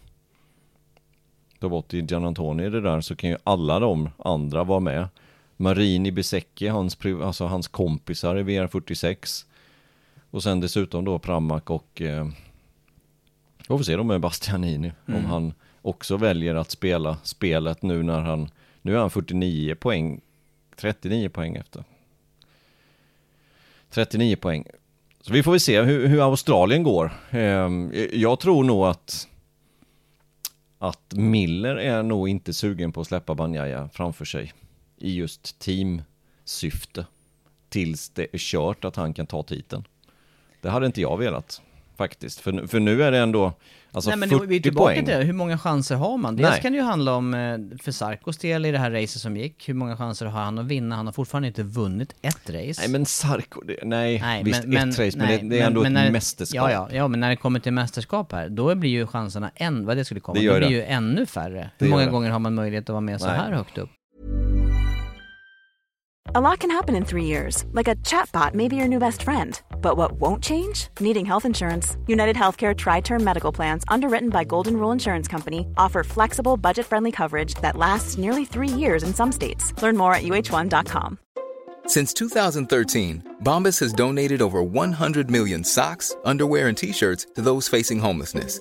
Ta bort i Gianantoni det där så kan ju alla de andra vara med. Marini Besecchi, hans, alltså hans kompisar i VR46. Och sen dessutom då Pramac och eh, vi får se då med Bastianini om han också väljer att spela spelet nu när han nu är han 49 poäng 39 poäng efter 39 poäng så vi får väl se hur, hur Australien går ehm, jag tror nog att att Miller är nog inte sugen på att släppa Banjaya framför sig i just teamsyfte tills det är kört att han kan ta titeln. Det hade inte jag velat faktiskt, för, för nu är det ändå alltså Nej men 40 vi är tillbaka poäng. till det, hur många chanser har man? Dels Nej. kan det ju handla om, eh, för Sarkos del i det här racet som gick, hur många chanser har han att vinna? Han har fortfarande inte vunnit ett race. Nej men Sarko, det, nej, Nej, visst ett race, men nej, det, det är ändå men när ett det- mästerskap. Ja, ja, ja, men när det kommer till mästerskap här, då blir ju chanserna än, vad det skulle komma, Det det, gör blir det. ju ännu färre. Det Hur många gånger har man möjlighet att vara med så Nej. här högt upp? A lot can happen in three years, like a chatbot may be your new best friend. But what won't change? Needing health insurance. United Healthcare Tri Term Medical Plans, underwritten by Golden Rule Insurance Company, offer flexible, budget friendly coverage that lasts nearly three years in some states. Learn more at uh1.com. Since 2013, Bombas has donated over 100 million socks, underwear, and t shirts to those facing homelessness.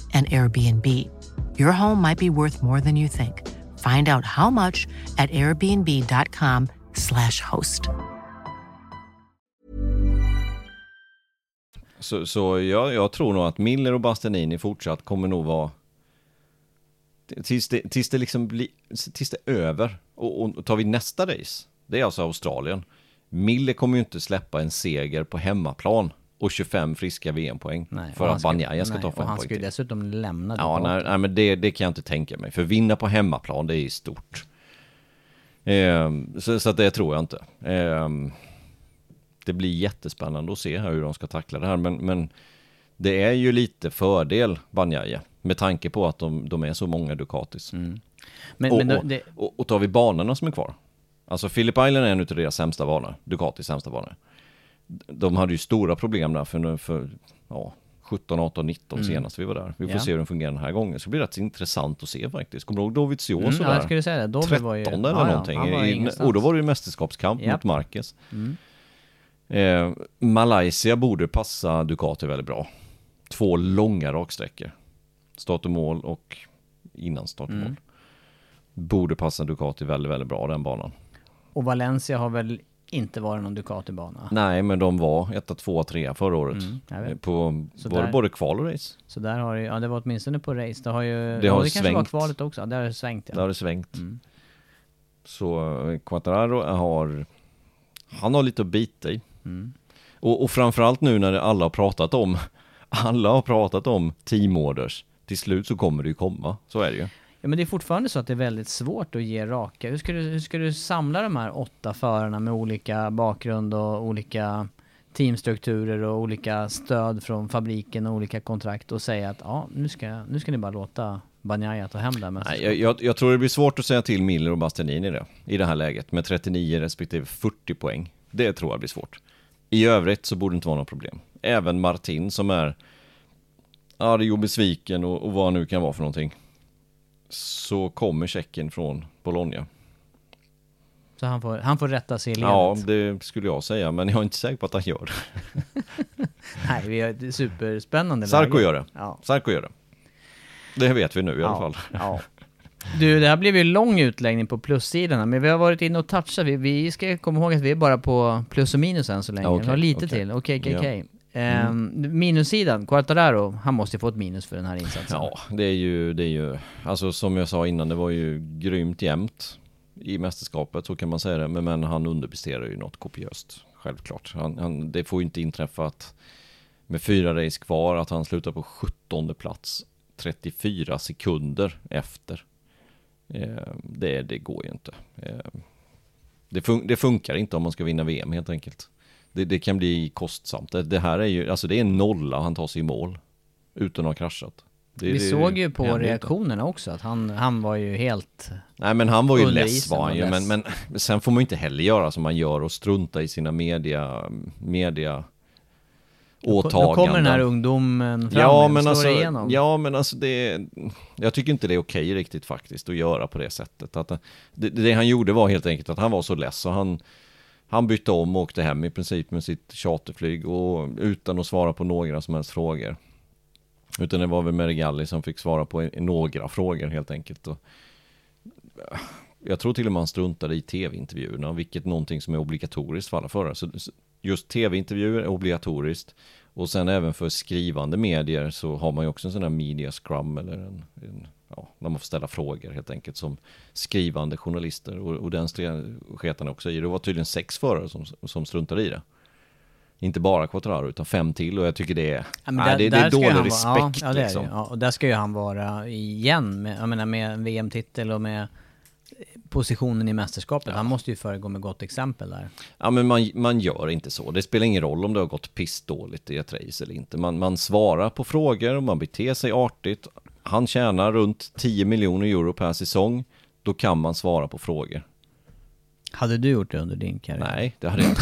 and Airbnb. Your home might be worth more than you think. Find out how much at airbnb.com/slash host. Så, så jag, jag tror nog att Miller och Bastianini fortsatt kommer nog vara tills det, tills det liksom blir, tills det är över. Och, och tar vi nästa race, det är alltså Australien. Miller kommer ju inte släppa en seger på hemmaplan och 25 friska VM-poäng Nej, för och han att Banjaya ska nej, ta Och fem han poäng ska ju dessutom lämna Ja, tillbaka. nej, nej men det, det kan jag inte tänka mig. För vinna på hemmaplan, det är stort. Ehm, så, så att det tror jag inte. Ehm, det blir jättespännande att se hur de ska tackla det här. Men, men det är ju lite fördel Banjaya. Med tanke på att de, de är så många Ducatis. Mm. Men, och, men då, och, det, och, och tar vi banorna som är kvar. Alltså Philip Island är en av deras sämsta banor. Ducatis sämsta banor. De hade ju stora problem där för, för ja, 17, 18, 19 senast vi var där. Vi får Mm. Ja. se hur den fungerar den här gången. Så det blir rätt intressant att se faktiskt. Kommer du ihåg Dovizioso Mm, ja, där? skulle säga det. Dovi 13 var ju- eller ja, ja, någonting. var I, och då var det ju mästerskapskamp Japp. mot Marquez. Mm. Eh, Malaysia borde passa Ducati väldigt bra. Två långa raksträckor. Start och mål och innan start och mål. Mm. Borde passa Ducati väldigt, väldigt bra den banan. och Valencia har väl inte varit någon Ducati-bana? Nej, men de var etta, tvåa, trea förra året. Mm. På Så var det där- både kval och race. Så där har det, ja det var åtminstone på race. Det har ju, Det ja, har det kanske var svängt. kvalet också. Det har det svängt ja. Där har det svängt. Mm. Så eh, Quattararo har, han har lite att bita i. Mm. Och, och framförallt nu när alla har pratat om, alla har pratat om teamorders. Till slut så kommer det ju komma, så är det ju. Ja men det är fortfarande så att det är väldigt svårt att ge raka. Hur ska du, hur ska du samla de här åtta förarna med olika bakgrund och olika teamstrukturer och olika stöd från fabriken och olika kontrakt och säga att ja, nu ska, nu ska ni bara låta Banjaya ta hem det här Nej, jag, jag, jag tror det blir svårt att säga till Miller och Bastianini det, i det här läget med 39 respektive 40 poäng. Det tror jag blir svårt. I övrigt så borde det inte vara något problem. Även Martin som är arg och besviken och, och vad han nu kan vara för någonting. Så kommer checken från Bologna. Så han får, han får rätta sig i ledet. Ja, det skulle jag säga, men jag är inte säker på att han gör det. Nej, vi har ett superspännande Sarko läge. gör det. Ja. Sarko gör det. Det vet vi nu i alla Ja, fall. Ja. Du, det här blev ju lång utläggning på plussidan här, men vi har varit inne och touchat. Vi, vi ska komma ihåg att vi är bara på plus och minus än så länge. Okej, vi har lite okej. till. Okej, okej, Ja. okej. Ehm, Minussidan, Quartararo, han måste ju få ett minus för den här insatsen. Ja, det är ju, det är ju, alltså som jag sa innan, det var ju grymt jämnt i mästerskapet, så kan man säga det, men, men han underpresterar ju något kopiöst, självklart. Han, han, det får ju inte inträffa att med fyra race kvar, att han slutar på 17 plats 34 sekunder efter. Eh, det, det går ju inte. Eh, det, fun det funkar inte om man ska vinna VM helt enkelt. Det, det kan bli kostsamt. Det, det här är ju, alltså det är en nolla han tar sig i mål. Utan att ha kraschat. Det, vi såg ju på reaktionerna också att han, han var ju helt... Nej men han var ju less var han ju, men, men sen får man ju inte heller göra som man gör och strunta i sina media, media åtaganden. Då kommer den här ungdomen fram Ja och men, slår alltså, igenom. ja men alltså det, jag tycker inte det är okej riktigt faktiskt att göra på det sättet. Att, det, det han gjorde var helt enkelt att han var så less så han, han bytte om och åkte hem i princip med sitt charterflyg och utan att svara på några som helst frågor. Utan det var väl Merigalli som fick svara på några frågor helt enkelt. Och, eh, jag tror till och med han struntade i tv-intervjuerna, vilket är någonting som är obligatoriskt för alla förare. Så så just tv-intervjuer är obligatoriskt. Och sen även för skrivande medier så har man ju också en sån här media scrum eller en, en ja, när man får ställa frågor helt enkelt som skrivande journalister. Och, och den sket också i. Det var tydligen sex förare som, som struntade i det. Inte bara Quattraro utan fem till och jag tycker det är, Ja, men nej, där- det, det där är dålig vara- respekt ja, ja, liksom. Ja, och där ska ju han vara igen, med, jag menar med en VM-titel och med positionen i mästerskapet. Han måste ju föregå med gott exempel där. Ja men man, man gör inte så. Det spelar ingen roll om det har gått pissdåligt i ett race eller inte. Man, man svarar på frågor och man beter sig artigt. Han tjänar runt 10 miljoner euro per säsong. Då kan man svara på frågor. Hade du gjort det under din karriär? Nej, det hade jag inte.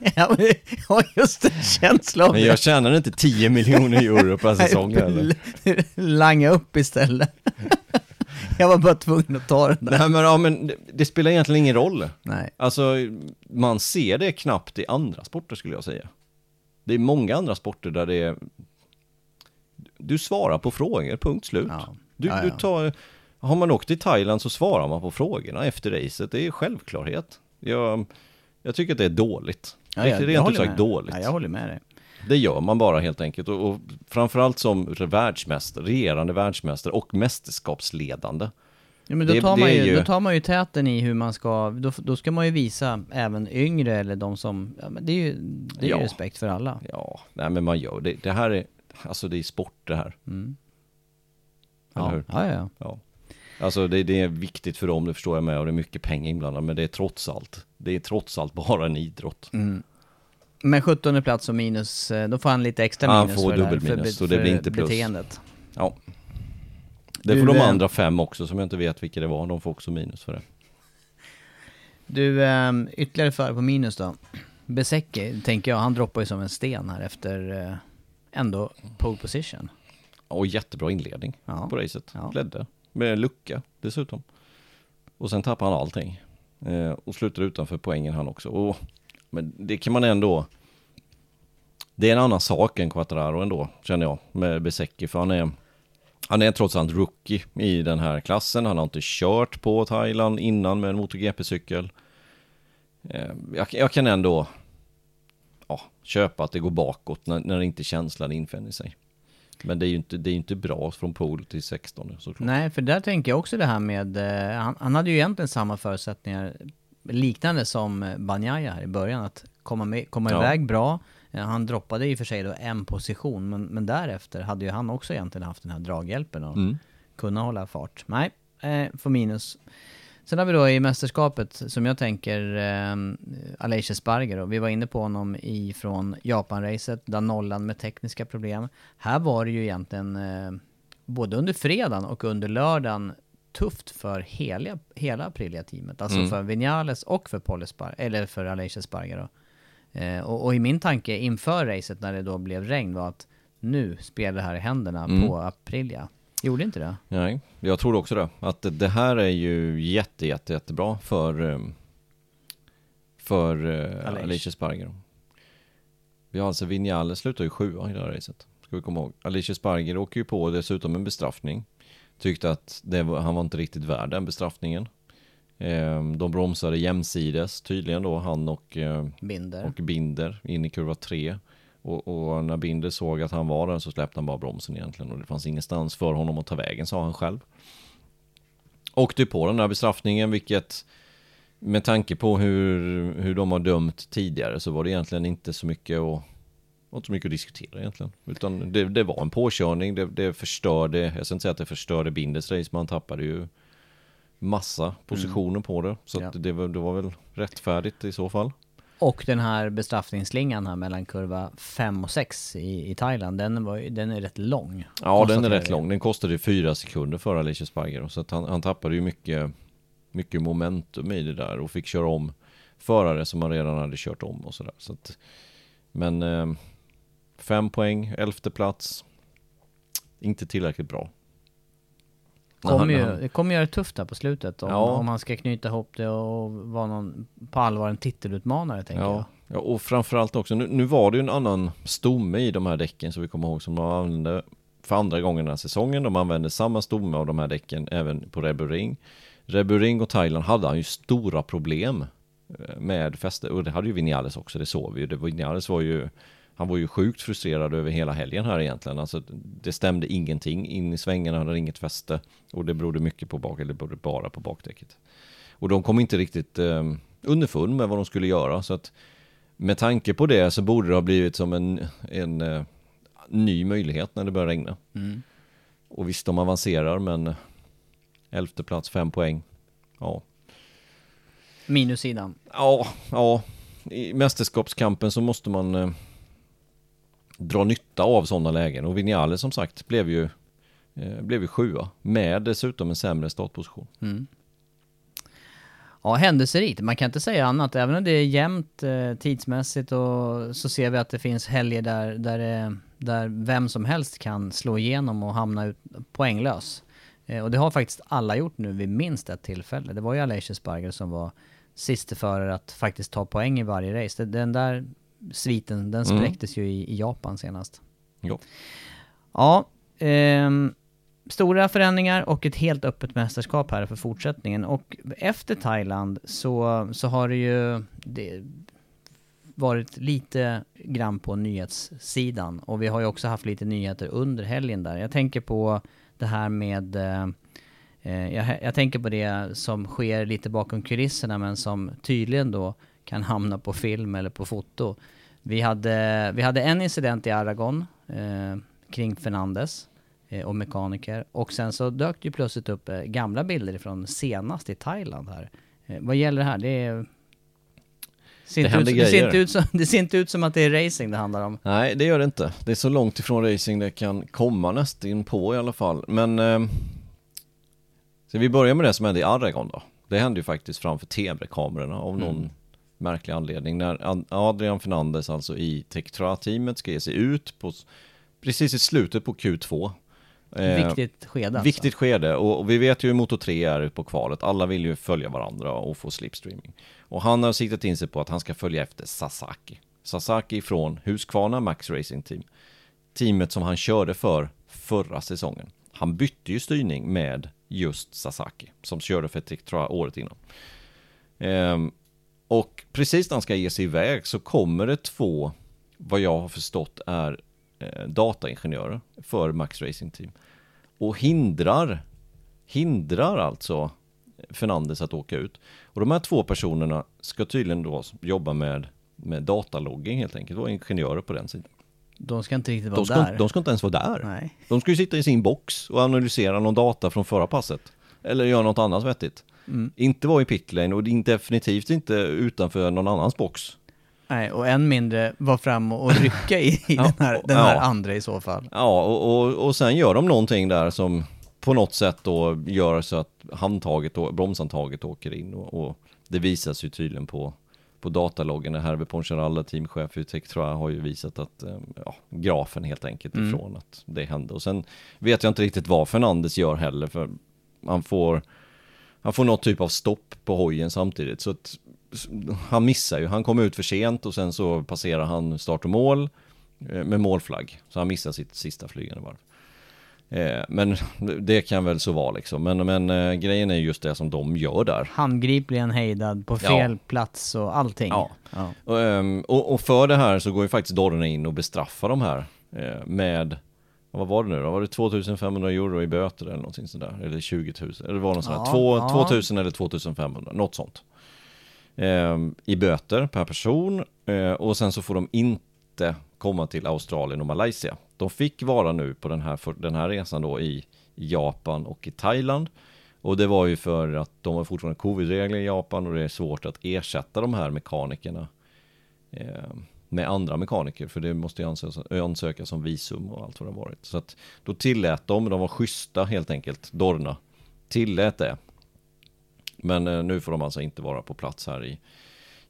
ja, men jag har just en känsla av Men det. jag tjänar inte 10 miljoner euro per säsong heller. Langa upp istället. jag var bara tvungen att ta den där. Nej men, ja, men det, det spelar egentligen ingen roll. Nej. Alltså, man ser det knappt i andra sporter skulle jag säga. Det är många andra sporter där det är... Du svarar på frågor, punkt slut. Ja. Du, Ja, du ja. tar... Har man åkt till Thailand så svarar man på frågorna efter racet. Det är självklarhet. Jag, jag tycker att det är dåligt. Ja, det ja, är jag rent ut sagt med. dåligt. Ja, jag håller med dig. Det gör man bara helt enkelt. Och, och framförallt som världsmästare, regerande världsmästare och mästerskapsledande. Ja, men då, Det- tar man ju, ju- då tar man ju täten i hur man ska, då, då ska man ju visa även yngre eller de som, ja, men det är ju, det är Ja. ju respekt för alla. Ja, nej men man gör det. Det här är, alltså det är sport det här. Mm. Ja. ja, ja. Ja. Alltså det, det är viktigt för dem, det förstår jag med, och det är mycket pengar inblandat, men det är trots allt, det är trots allt bara en idrott. Mm. Men 17 plats och minus, eh, då får han lite extra Han minus får för, det dubbel för, minus, för, det blir inte plus. beteendet. Ja. Det Du, får de eh, andra fem också, som jag inte vet vilka det var, de får också minus för det. Du, eh, ytterligare före på minus då. Besecki, tänker jag, han droppar ju som en sten här efter eh, ändå pole position. Och jättebra inledning Ja. på racet, Ja. ledde. Med lucka dessutom. Och sen tappade han allting. Eh, och slutade utanför poängen han också. Och, men det kan man ändå... Det är en annan sak än Quattararo ändå, känner jag, med Besecki. För han är, han är trots allt rookie i den här klassen. Han har inte kört på Thailand innan med en MotoGP-cykel. Eh, jag, jag kan ändå köpa att det går bakåt när, när inte känslan infinner sig. Men det är ju inte, det är inte bra från pool till 16 såklart. Nej, för där tänker jag också det här med, eh, han, han hade ju egentligen samma förutsättningar, liknande som eh, Banjaya här i början, att komma, med, komma Ja. iväg bra. Eh, Han droppade i och för sig då en position, men, men därefter hade ju han också egentligen haft den här draghjälpen och Mm. kunna hålla fart. Nej, eh, får minus. Sen har vi då i mästerskapet, som jag tänker, eh, Aleix Esparger då. Vi var inne på honom ifrån Japan-racet, där nollan med tekniska problem. Här var det ju egentligen, eh, både under fredagen och under lördagen, tufft för hela, hela Aprilia-teamet. Alltså Mm. för Vinales och för Paul Espar- eller för Aleix Esparger då. Eh, och, och i min tanke inför racet när det då blev regn var att nu spelar det här i händerna Mm. på Aprilia. Gjorde inte det? Nej, jag tror också det. Att det- här är ju jätte, jätte, jättebra för, ehm, för uh, Aleix. Alicia Sparger. Vi har alltså Vinales slutar ju sjua i det här racet. Ska vi komma ihåg. Alicia Sparger åker ju på dessutom en bestraffning. Tyckte att det var, han var inte riktigt värd den bestraffningen. Ehm, de bromsade jämsides tydligen då, han och, eh, Binder. och Binder in i kurva 3. Och, och när Binder såg att han var där så släppte han bara bromsen egentligen och det fanns ingenstans för honom att ta vägen sa han själv. Åkte på den där bestraffningen vilket med tanke på hur, hur de har dömt tidigare så var det egentligen inte så mycket att inte så mycket att diskutera egentligen. Utan det, det var en påkörning, det, det förstörde, jag ska inte säga att det förstörde Binders race, men han tappade ju massa positioner på det. Så Ja. det, var, det var väl rättfärdigt i så fall. Och den här bestraffningsslingan här mellan kurva 5 och 6 i, i Thailand, den, var, den är rätt lång. Ja, den är rätt lång. Den kostade ju fyra sekunder för Alicia Sparger. Så han, han tappade ju mycket, mycket momentum i det där och fick köra om förare som han redan hade kört om och sådär. Så att, men eh, fem poäng, elfte plats. Inte tillräckligt bra. Kommer ju, det kommer göra det tufft där på slutet om, Ja. om han ska knyta ihop det och vara någon, på allvar en titelutmanare tänker jag. Ja, ja, och framförallt också, nu, nu var det ju en annan stomme i de här däcken som vi kommer ihåg som de använde för andra gången den här säsongen. De använde samma stomme av de här däcken även på Red Bull Ring. Red Bull Ring och Thailand hade han ju stora problem eh, med fäste och det hade ju Vinales också, det såg vi ju. Vinales var ju, han var ju sjukt frustrerad över hela helgen här egentligen. Alltså det stämde ingenting, in i svängarna hade inget fäste och det berodde mycket på bak, eller det berodde bara på bakdäcket. Och de kom inte riktigt eh, underfund med vad de skulle göra så att med tanke på det så borde det ha blivit som en, en eh, ny möjlighet när det börjar regna. Mm. Och visst, de avancerar men elfte plats, fem poäng. ja. Minussidan. Ja, ja. I mästerskapskampen så måste man eh, dra nytta av sådana lägen. Och Vinales som sagt blev ju, eh, blev ju sjua. Med dessutom en sämre startposition. Mm. Ja, händelserikt. Man kan inte säga annat. Även om det är jämnt eh, tidsmässigt och så ser vi att det finns helger där, där, det, där vem som helst kan slå igenom och hamna ut poänglös. Eh, och det har faktiskt alla gjort nu vid minst ett tillfälle. Det var ju Aleix Sparger som var siste förare att faktiskt ta poäng i varje race. Den där sviten, den Mm. spräcktes ju i, i Japan senast. Jo. Ja, ehm, stora förändringar och ett helt öppet mästerskap här för fortsättningen. Och efter Thailand så, så har det ju det varit lite grann på nyhetssidan. Och vi har ju också haft lite nyheter under helgen där. Jag tänker på det här med eh, eh, jag, jag tänker på det som sker lite bakom kulisserna men som tydligen då kan hamna på film eller på foto. Vi hade, vi hade en incident i Aragon eh, kring Fernandes eh, och mekaniker. Och sen så dök det ju plötsligt upp eh, gamla bilder från senast i Thailand här. Eh, vad gäller det här? Det är... Ser Det inte ut, det, ser som, det ser inte ut som att det är racing det handlar om. Nej, det gör det inte. Det är så långt ifrån racing det kan komma nästan på i alla fall. Men... Eh, så vi börjar med det som hände i Aragon då. Det hände ju faktiskt framför tv-kamerorna av någon Mm. Märklig anledning. När Ad- Adrian Fernandes alltså i Tektra-teamet ska ge sig ut på precis i slutet på Q2. Eh, Viktigt skede alltså. Viktigt skede och, och vi vet ju hur Moto 3 är på kvalet. Alla vill ju följa varandra och få slipstreaming. Och han har siktat in sig på att han ska följa efter Sasaki. Sasaki från Husqvarna Max Racing Team. Teamet som han körde för förra säsongen. Han bytte ju styrning med just Sasaki som körde för Tektra året innan. Ehm, och precis när han ska ge sig iväg så kommer det två, vad jag har förstått är eh, dataingenjörer för Max Racing Team. Och hindrar, hindrar alltså Fernandes att åka ut. Och de här två personerna ska tydligen då jobba med, med datalogging helt enkelt, vara ingenjörer på den sidan. De ska inte riktigt vara De ska, där. de ska inte ens vara där. Nej. De ska ju sitta i sin box och analysera någon data från förra passet. Eller göra något annat vettigt. Mm. Inte vara i pitlane och definitivt inte utanför någon annans box. Nej, och än mindre vara fram och rycka i, Ja, den, här, den här ja. andra i så fall. Ja, och, och, och sen gör de någonting där som på något sätt då gör så att handtaget bromshandtaget åker in och, och det visas ju tydligen på, på dataloggen. Herve Poncharal, teamchef i Tektra, har ju visat att, eh, ja, grafen helt enkelt Mm. ifrån att det hände. Och sen vet jag inte riktigt vad Fernandes gör heller, för han får, han får något typ av stopp på hojen samtidigt. Så att han missar ju, han kommer ut för sent och sen så passerar han start och mål eh, med målflagg. Så han missar sitt sista flygande varv. Eh, Men det kan väl så vara liksom. Men, men eh, grejen är just det som de gör där. Handgripligen hejdad på Ja. fel plats och allting. Ja. Ja. Och, ehm, och, och för det här så går ju faktiskt Dorna in och bestraffar de här eh, med vad var det nu då? Var det 2500 euro i böter eller någonting sådär? Eller 20 000? Eller var det Ja? Två- ja. 2000 eller 2500? Något sånt. Ehm, I böter per person. Eh, och sen så får de inte komma till Australien och Malaysia. De fick vara nu på den här, för, den här resan då i Japan och i Thailand. Och det var ju för att de har fortfarande covid-regler i Japan och det är svårt att ersätta de här mekanikerna eh, med andra mekaniker. För det måste ju ansökas, ansöka om visum och allt vad det har varit. Så att då tillät de, de var schyssta helt enkelt, Dorna. Tillät det. Men eh, nu får de alltså inte vara på plats här i,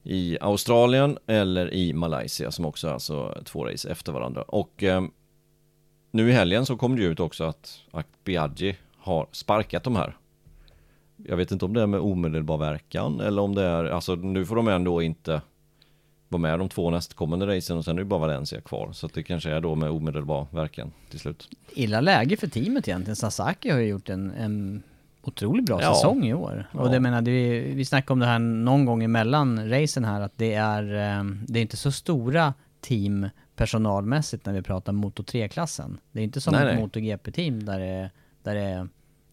i Australien eller i Malaysia som också är alltså två race efter varandra. Och eh, nu i helgen så kom det ju ut också att Akbiaggi har sparkat de här. Jag vet inte om det är med omedelbar verkan eller om det är, alltså nu får de ändå inte vara med de två nästkommande racen och sen är det bara Valencia kvar. Så att det kanske är då med omedelbar verkan till slut. Illa läge för teamet egentligen. Sasaki har ju gjort en, en otroligt bra Ja. säsong i år. Och Ja. det menar, det, vi snackade om det här någon gång emellan racen här, att det är, eh, det är inte så stora team personalmässigt när vi pratar Moto 3-klassen. Det är inte som Nej, ett nej. MotoGP-team där det, är- där det är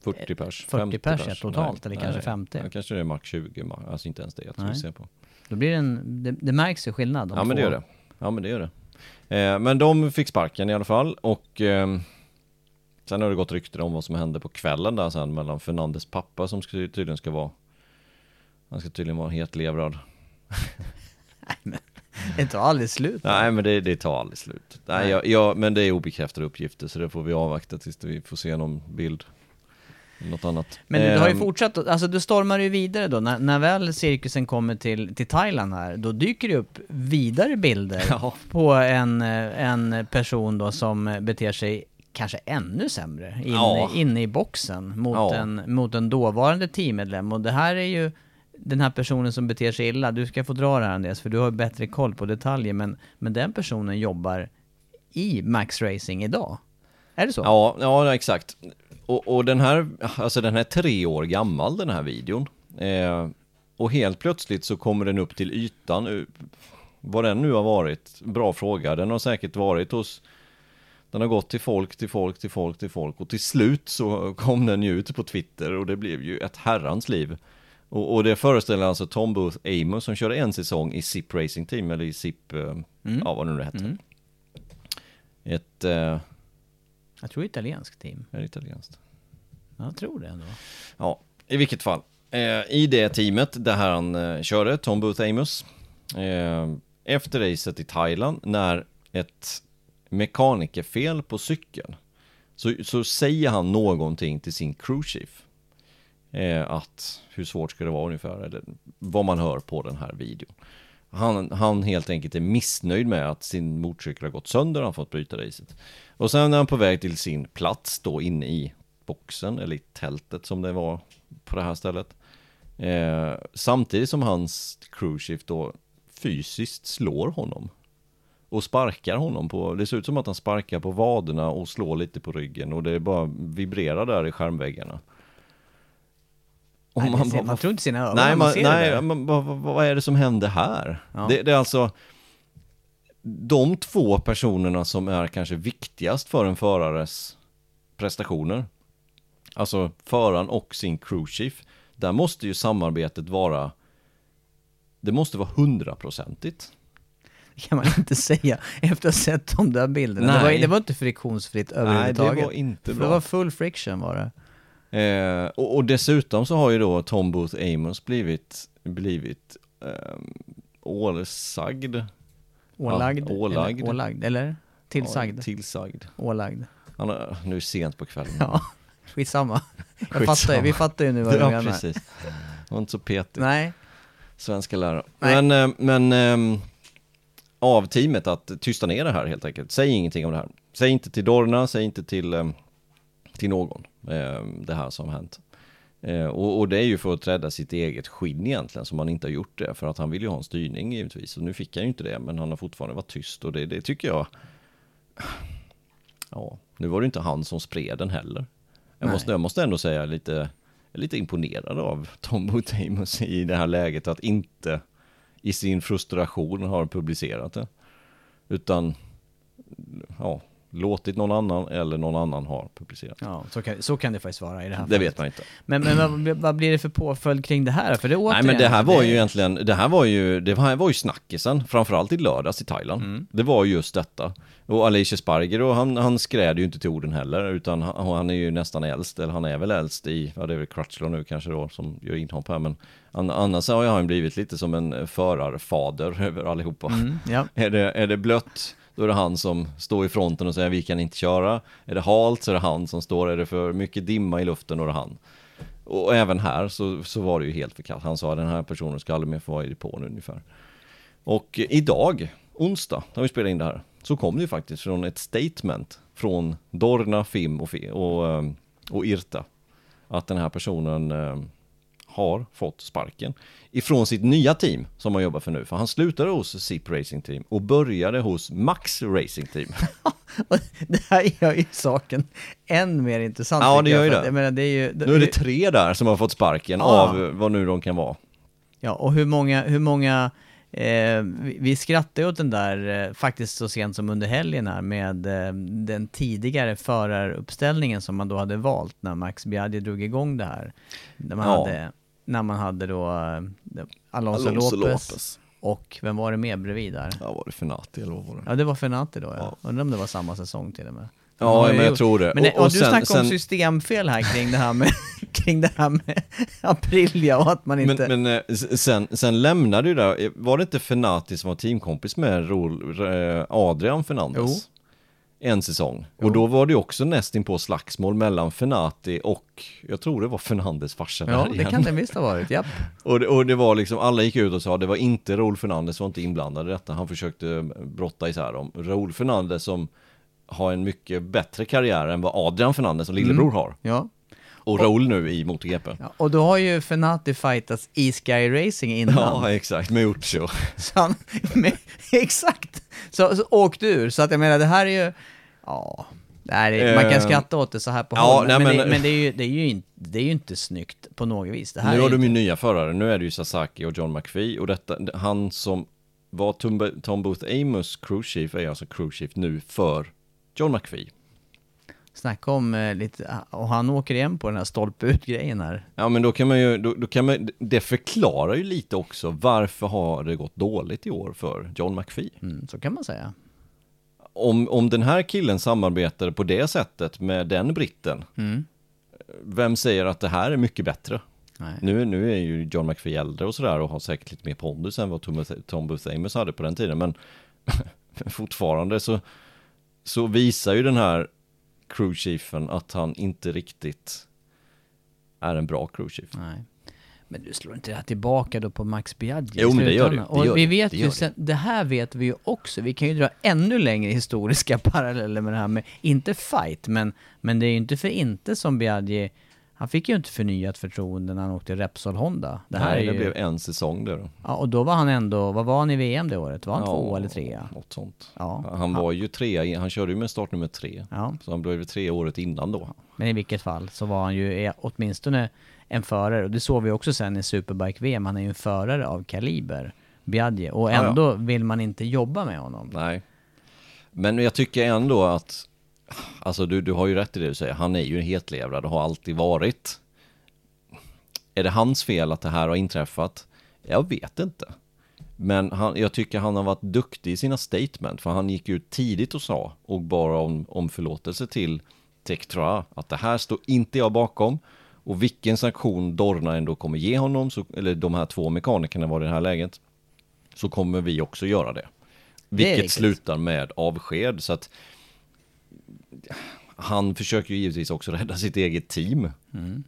40 pers, 40 50 pers, ja, totalt, eller kanske 50. Ja, kanske det är max 20, ma- alltså inte ens det jag tror Nej. vi ser på. Då blir det en, det, det märks ju skillnad. de Ja men det gör det. Ja men det gör det. Eh, men de fick sparken i alla fall och eh, sen har det gått rykten om vad som hände på kvällen där sen mellan Fernandes pappa som ska, tydligen ska vara Han ska tydligen vara hetlevrad. Det tar aldrig slut. Nej men det, det tar aldrig slut. Nej. Jag, jag, men det är obekräftade uppgifter så det får vi avvakta tills vi får se någon bild. Något annat. Men du har ju Ehm, fortsatt, alltså du stormar ju vidare då, när, när väl cirkusen kommer till, till Thailand här, då dyker det upp vidare bilder Ja. på en, eh, en person då som beter sig kanske ännu sämre inne, Ja. inne i boxen mot, Ja. en, mot en dåvarande teammedlem. Och det här är ju den här personen som beter sig illa, du ska få dra det här Andreas, för du har bättre koll på detaljer, men, men den personen jobbar i Max Racing idag. Är det så? Ja, ja exakt. Och, och den här, alltså den här är tre år gammal den här videon. Eh, och helt plötsligt så kommer den upp till ytan. Vad den nu har varit, bra fråga. Den har säkert varit hos den har gått till folk, till folk, till folk, till folk och till slut så kom den ju ut på Twitter och det blev ju ett herrans liv. Och, och det föreställer alltså Tom Booth Amos som körde en säsong i SIP Racing Team eller i SIP, eh, ja vad nu det hette. Ett, eh, Jag tror italienskt team. är det italienskt? Jag tror det ändå. Ja, i vilket fall. Eh, I det teamet där han eh, körde, Tom Booth Amos, eh, efter racet i Thailand, när ett mekanikerfel på cykeln, så, så säger han någonting till sin crewchief. Eh, att hur svårt ska det vara ungefär, eller vad man hör på den här videon. Han, han helt enkelt är missnöjd med att sin motorcykel har gått sönder, han har fått bryta racet. Och sen är han på väg till sin plats då inne i boxen, eller i tältet som det var på det här stället. Eh, samtidigt som hans crewchief då fysiskt slår honom. Och sparkar honom på, det ser ut som att han sparkar på vaderna och slår lite på ryggen och det bara vibrerar där i skärmväggarna. Nej, det ser, man tror inte sina ögon Nej, man, det nej men, vad, vad, är det som händer här? Ja. Det, det är alltså de två personerna som är kanske viktigast för en förares prestationer. Alltså föraren och sin crewchief. Där måste ju samarbetet vara det måste vara hundraprocentigt. Det kan man inte säga efter att ha sett de där bilderna. Det var, det var inte friktionsfritt överhuvudtaget. Nej, det var inte För bra. Det var full friction var det. Eh, och, och dessutom så har ju då Tom Booth Amos blivit, blivit eh, ålsagd. Ålagd. Ja, ålagd. Eller, ålagd. Eller? Tillsagd. Ja, tillsagd. ålagd. Han nu är det sent på kvällen. Ja, skitsamma. Jag Skitsamma. fattar, ju- vi fattar ju nu vad du ja, menar. precis. Det var inte så petigt. Nej. Svenska lärare. Nej. Men, eh, men ehm, av teamet att tysta ner det här helt enkelt. Säg ingenting om det här. Säg inte till Dorna, säg inte till, ehm, till någon ehm, det här som hänt. Eh, och, och det är ju för att rädda sitt eget skinn egentligen som han inte har gjort det. För att han vill ju ha en styrning givetvis. Och nu fick han ju inte det, men han har fortfarande varit tyst. Och det, det tycker jag... Ja, nu var det inte han som spred den heller. Jag Nej. måste, jag måste ändå säga lite, lite imponerad av Tom Botamos i det här läget att inte i sin frustration har publicerat det. Utan, ja, låtit någon annan eller någon annan har publicerat. Ja, så kan, så kan det faktiskt vara i det här Det fallet. vet man inte. Men, men vad, vad blir det för påföljd kring det här? För det Nej återigen, men det här var ju egentligen, det här var ju, det här var ju snackisen, framförallt i lördags i Thailand. Mm. Det var just detta. Och Alicia Sparger, och han, han skräd ju inte till orden heller, utan han, han är ju nästan äldst, eller han är väl äldst i, ja det är väl Crutchlow nu kanske då, som gör inhopp här, men an, annars har ju han blivit lite som en förarfader över allihopa. Mm, ja. Är det, är det blött, då är det han som står i fronten och säger vi kan inte köra. Är det halt så är det han som står, är det för mycket dimma i luften då är det han. Och även här så, så var det ju helt förkastat. Han sa den här personen ska aldrig mer få vara i depån ungefär. Och idag, onsdag, när vi spelade in det här, så kom det ju faktiskt från ett statement från Dorna, Fim och, och, eh, och Irta. Att den här personen eh, har fått sparken ifrån sitt nya team som han jobbar för nu. För han slutade hos SIP Racing Team och började hos Max Racing Team. Det här gör ju saken än mer intressant. Ja, det jag, gör att det. Jag menar, det är ju... Nu är det tre där som har fått sparken Ja. av eh, vad nu de kan vara. Ja, och hur många, hur många eh, vi, vi skrattade åt den där eh, faktiskt så sent som under helgen här med eh, den tidigare föraruppställningen som man då hade valt när Max Biaggi drog igång det här. När man, Ja. hade, när man hade då eh, Alonso, Alonso Lopez, Lopez. och vem var det mer bredvid där? Ja, var det Fenati eller vad var det? Ja, det var Fenati då ja. Ja. Undrar om det var samma säsng till och med. Ja, men jag gjort- tror det. Men, Och- och, och du sen- snackade om sen- systemfel här kring det här med, kring det här med Aprilia och att man Men, inte... men eh, s- sen, sen lämnade ju eh, var det inte Fenati som var teamkompis med eh, Adrian Fernandes? Jo. En säsong. Och då var det också nästin på slagsmål mellan Fenati och, jag tror det var Fernandes farsa ja, det igen. kan det visst ha varit, japp. Och det, och det var liksom, alla gick ut och sa det var inte Raúl Fernandes var inte inblandad i detta. Han försökte brotta isär dem. Raúl Fernandes som har en mycket bättre karriär än vad Adrian Fernandes som lillebror har. Ja. Och Raúl nu i MotoGP. ja. Och då har ju Fenati fightats i Sky Racing innan. Ja, exakt, med men, exakt! Så, så åkte ur, så att jag menar det här är ju, ja, är, man kan Eh, skratta åt det så här på ja, håll, nej, men, det, men det, är ju, det, är ju inte, det är ju inte snyggt på något vis. Nu har de ju nya förare, nu är det ju Sasaki och John McPhee och detta, han som var Tom, Tom Booth Amos crew chief är alltså crew chief nu för John McPhee. Snacka om eh, lite, och han åker igen på den här stolpe ut-grejen här. Ja men då kan man ju, då, då kan man, det förklarar ju lite också varför har det gått dåligt i år för John McPhee. Mm, så kan man säga. Om, om den här killen samarbetade på det sättet med den britten, Mm. vem säger att det här är mycket bättre? Nej. Nu, nu är ju John McPhee äldre och sådär och har säkert lite mer pondus än vad Tom, Tom Booth Amos hade på den tiden, men fortfarande så, så visar ju den här crewchiefen att han inte riktigt är en bra crewchief. Nej. Men du slår inte det här tillbaka då på Max Biaggi Jo, men det gör slutändan? det. Och gör vi vet Det ju sen, det här vet vi ju också, vi kan ju dra ännu längre historiska paralleller med det här med, inte fight, men, men det är ju inte för inte som Biaggi, han fick ju inte förnyat förtroende när han åkte Repsol Honda. Det här Nej, är det ju, blev en säsong där ja, och då var han ändå, vad var han i VM det året? Var han två eller trea? Något sånt. Ja. Han var ju trea, han körde ju med startnummer tre. Ja, Så han blev ju tre året innan då. men i vilket fall så var han ju eh, åtminstone en förare, och det såg vi också sen i Superbike-VM, han är ju en förare av kaliber, Biaggi, och Ja, ja. ändå vill man inte jobba med honom. Nej. Men jag tycker ändå att, alltså du, du har ju rätt i det du säger, han är ju en hetlevrad och har alltid varit. Är det hans fel att det här har inträffat? Jag vet inte. Men han, jag tycker han har varit duktig i sina statement, för han gick ut tidigt och sa, och bara om, om förlåtelse till Tektra, att det här står inte jag bakom. Och vilken sanktion Dorna ändå kommer ge honom, så, eller de här två mekanikerna var i det här läget, så kommer vi också göra det. Det Vilket riktigt. slutar med avsked, så att han försöker ju givetvis också rädda sitt eget team,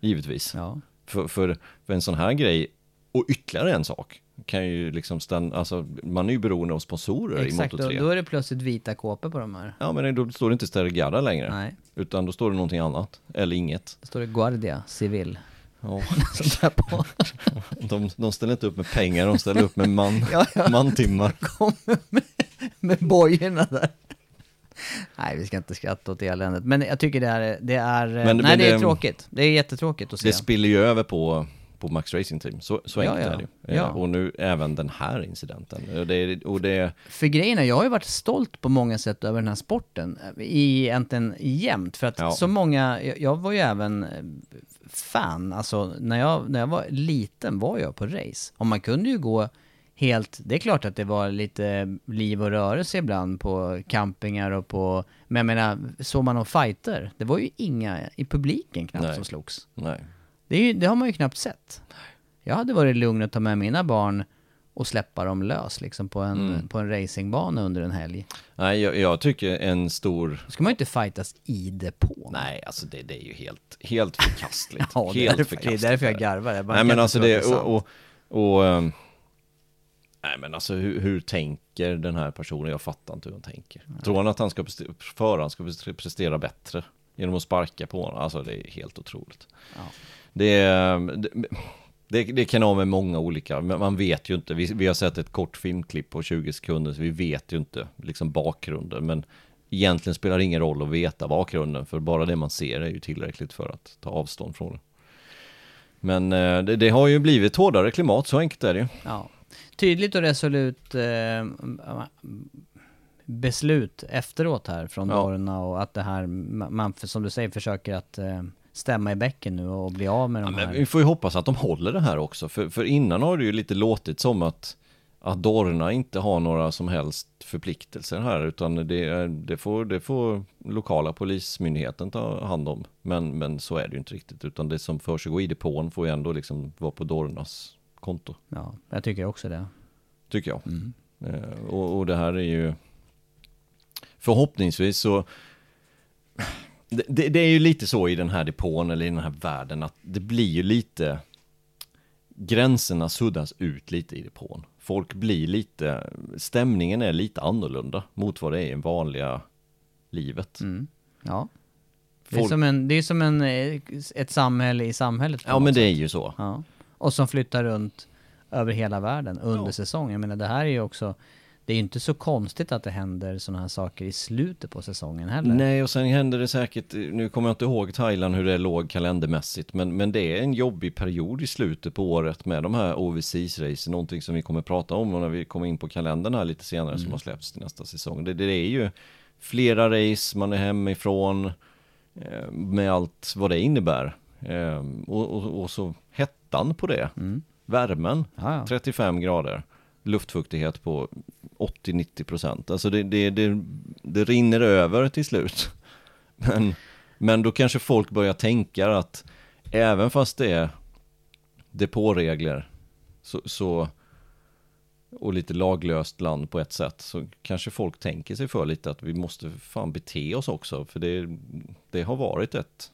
givetvis. Ja. För, för, för en sån här grej, och ytterligare en sak, kan ju liksom stanna, alltså man är ju beroende av sponsorer Exakt, i då, Moto3. då är det plötsligt vita kåpor på de här. Ja men då står det inte Stergarda längre, Nej, utan då står det någonting annat, eller inget. då står det Guardia Civil. Ja, Sånt där på. de, de ställer inte upp med pengar, de ställer upp med man, Ja, ja. mantimmar. Kommer med, med bojorna där. Nej, vi ska inte skratta åt eländet. Men jag tycker det är, det är, Men- nej men det är det- tråkigt. Det är jättetråkigt att se. Det spiller ju över på, på Max Racing Team, så, så Ja, enkelt ja. är det ju. Ja. Eh, Och nu även den här incidenten. Och det, och det För grejen är, jag har ju varit stolt på många sätt över den här sporten. I egentligen jämt. För att Ja. så många, jag, var ju även eh, fan, alltså när jag, när jag var liten var jag på race. Och man kunde ju gå helt, det är klart att det var lite liv och rörelse ibland på campingar och på, men jag menar, såg man någon fighter? Det var ju inga i publiken knappt Nej. som slogs. nej. Det, ju, det har man ju knappt sett. Jag hade varit lugn att ta med mina barn och släppa dem lös liksom på en, Mm. på en racingbana under en helg. Nej, jag, jag tycker en stor... Då ska man ju inte fightas i depån. Nej, alltså det, det är ju helt, helt förkastligt. Ja, det är helt därför- det är därför jag garvar. Jag Nej men alltså det, och, och, och ehm, Nej men alltså hur, hur tänker den här personen? Jag fattar inte hur han tänker. Tror han att han ska prestera, föraren ska prestera bättre genom att sparka på honom? Alltså det är helt otroligt. Ja. Det, det, det, det kan ha med många olika, men man vet ju inte. Vi, vi har sett ett kort filmklipp på 20 sekunder, så vi vet ju inte liksom bakgrunden. Men egentligen spelar det ingen roll att veta bakgrunden, för bara det man ser är ju tillräckligt för att ta avstånd från det. Men eh, det, det har ju blivit hårdare klimat, så enkelt är det ju. Ja. Tydligt och resolut eh, beslut efteråt här från Ja. Dorna och att det här, man, som du säger, försöker att eh, stämma i bäcken nu och bli av med Ja, de men här. vi får ju hoppas att de håller det här också, för, för innan har det ju lite låtit som att att Dorna inte har några som helst förpliktelser här utan det, det, får, det får lokala polismyndigheten ta hand om. Men, men så är det ju inte riktigt utan det som för sig i depån får ju ändå liksom vara på Dornas konto. Ja, jag tycker också det. Tycker jag. Mm. Eh, och, och det här är ju förhoppningsvis så det, det, det, är ju lite så i den här depån eller i den här världen att det blir ju lite gränserna suddas ut lite i depån. Folk blir lite, stämningen är lite annorlunda mot vad det är i vanliga livet. Mm. Ja. Det är, som en, det är som en, ett samhälle i samhället. Ja men det är ju så. Ja. Och som flyttar runt över hela världen under ja. säsongen. Jag menar det här är ju också det är ju inte så konstigt att det händer sådana här saker i slutet på säsongen heller. Nej, och sen händer det säkert, nu kommer jag inte ihåg Thailand hur det låg kalendermässigt, men, men det är en jobbig period i slutet på året med de här overseas-race, någonting som vi kommer prata om när vi kommer in på kalendern här lite senare mm. som har släppts till nästa säsong. Det, det är ju flera race, man är hemifrån, eh, med allt vad det innebär. Eh, och, och, och, så hettan på det, mm. värmen, Jaja. 35 grader luftfuktighet på 80-90 procent. Alltså det, det, det, det rinner över till slut. Men, men då kanske folk börjar tänka att även fast det är depåregler så, så och lite laglöst land på ett sätt så kanske folk tänker sig för lite att vi måste fan bete oss också för det, det har varit ett,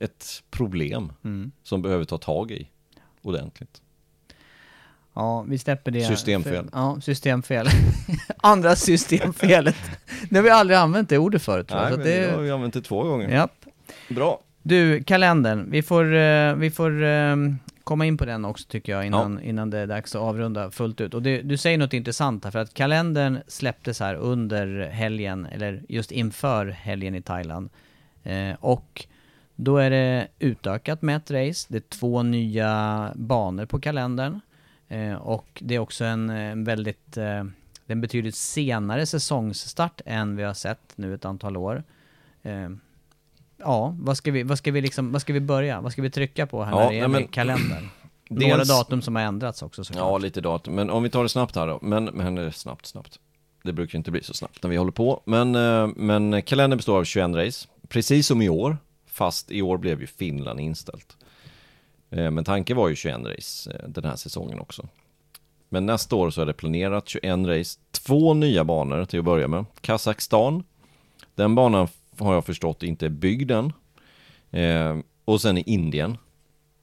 ett problem mm. som behöver ta tag i ordentligt. Ja, vi släpper det. Systemfel. Ja, systemfel. Andra systemfelet. Nu har vi aldrig använt det ordet förut. Nej, men det har vi använt det två gånger. Japp. Bra. Du, kalendern. Vi får, uh, vi får uh, komma in på den också tycker jag innan, ja. innan det är dags att avrunda fullt ut. Och det, du säger något intressant här, för att kalendern släpptes här under helgen, eller just inför helgen i Thailand. Uh, och då är det utökat med ett race. Det är två nya banor på kalendern. Eh, och det är också en, en väldigt, eh, en betydligt senare säsongsstart än vi har sett nu ett antal år. Eh, ja, vad ska vi, vad ska vi liksom, vad ska vi börja? Vad ska vi trycka på här ja, när det gäller kalendern? Dels, Några datum som har ändrats också såklart. Ja, lite datum. Men om vi tar det snabbt här då. Men, men snabbt, snabbt. Det brukar inte bli så snabbt när vi håller på. Men, men kalendern består av 21 race. Precis som i år. Fast i år blev ju Finland inställt. Eh, men tanken var ju 21 race eh, den här säsongen också. Men nästa år så är det planerat 21 race, två nya banor till att börja med. Kazakstan, den banan har jag förstått inte är byggd än. Eh, och sen i Indien,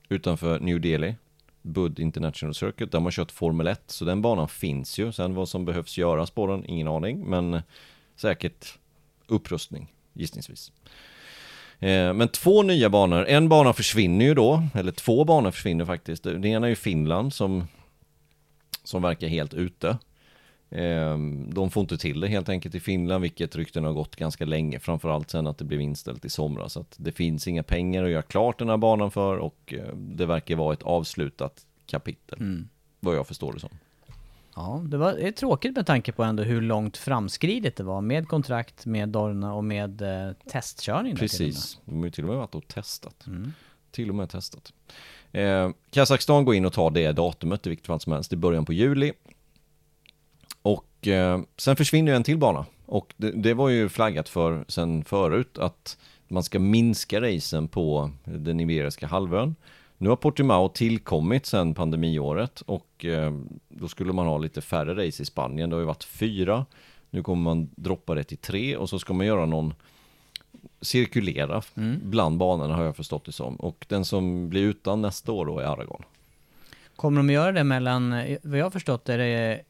utanför New Delhi, Bud International Circuit, där man kört Formel 1, så den banan finns ju. Sen vad som behövs göras på den, ingen aning, men säkert upprustning, gissningsvis. Eh, men två nya banor, en bana försvinner ju då, eller två banor försvinner faktiskt. Den ena är ju Finland som, som verkar helt ute. Eh, de får inte till det helt enkelt i Finland, vilket rykten har gått ganska länge, framförallt sen att det blev inställt i somras. Så att det finns inga pengar att göra klart den här banan för och eh, det verkar vara ett avslutat kapitel, mm. vad jag förstår det som. Ja, det var det är tråkigt med tanke på ändå hur långt framskridet det var med kontrakt med Dorna och med eh, testkörning. Precis, de har ju till och med varit och testat. Mm. Till och med testat. Eh, Kazakstan går in och tar det datumet i vilket fall som helst i början på juli. Och eh, sen försvinner ju en till bana. Och det, det, var ju flaggat för sen förut att man ska minska racen på den iberiska halvön. Nu har Portimao tillkommit sedan pandemiåret och eh, då skulle man ha lite färre race i Spanien. Det har ju varit fyra. Nu kommer man droppa det till tre och så ska man göra någon cirkulera mm. bland banorna har jag förstått det som. Och den som blir utan nästa år då är Aragon. Kommer de att göra det mellan, vad jag har förstått är det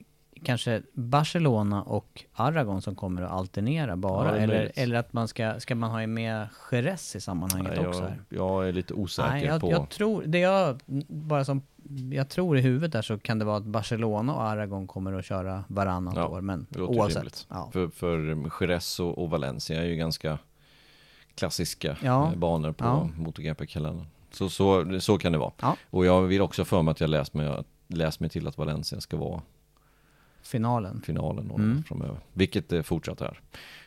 kanske Barcelona och Aragon som kommer att alternera bara? Ja, eller, eller att man ska, ska man ha med Jerez i sammanhanget Nej, också? Jag, jag, är lite osäker Nej, jag, på... Jag tror, det jag, bara som, jag tror i huvudet där så kan det vara att Barcelona och Aragon kommer att köra varannat ja, år, men oavsett. Ja. För, för Jerez och, och, Valencia är ju ganska klassiska ja. Eh, banor på ja. MotoGP-kalendern. Så, så, så kan det vara. Ja. Och jag vill också för mig att jag läst mig, läst mig till att Valencia ska vara finalen. Finalen mm. framöver. Vilket det fortsatt är.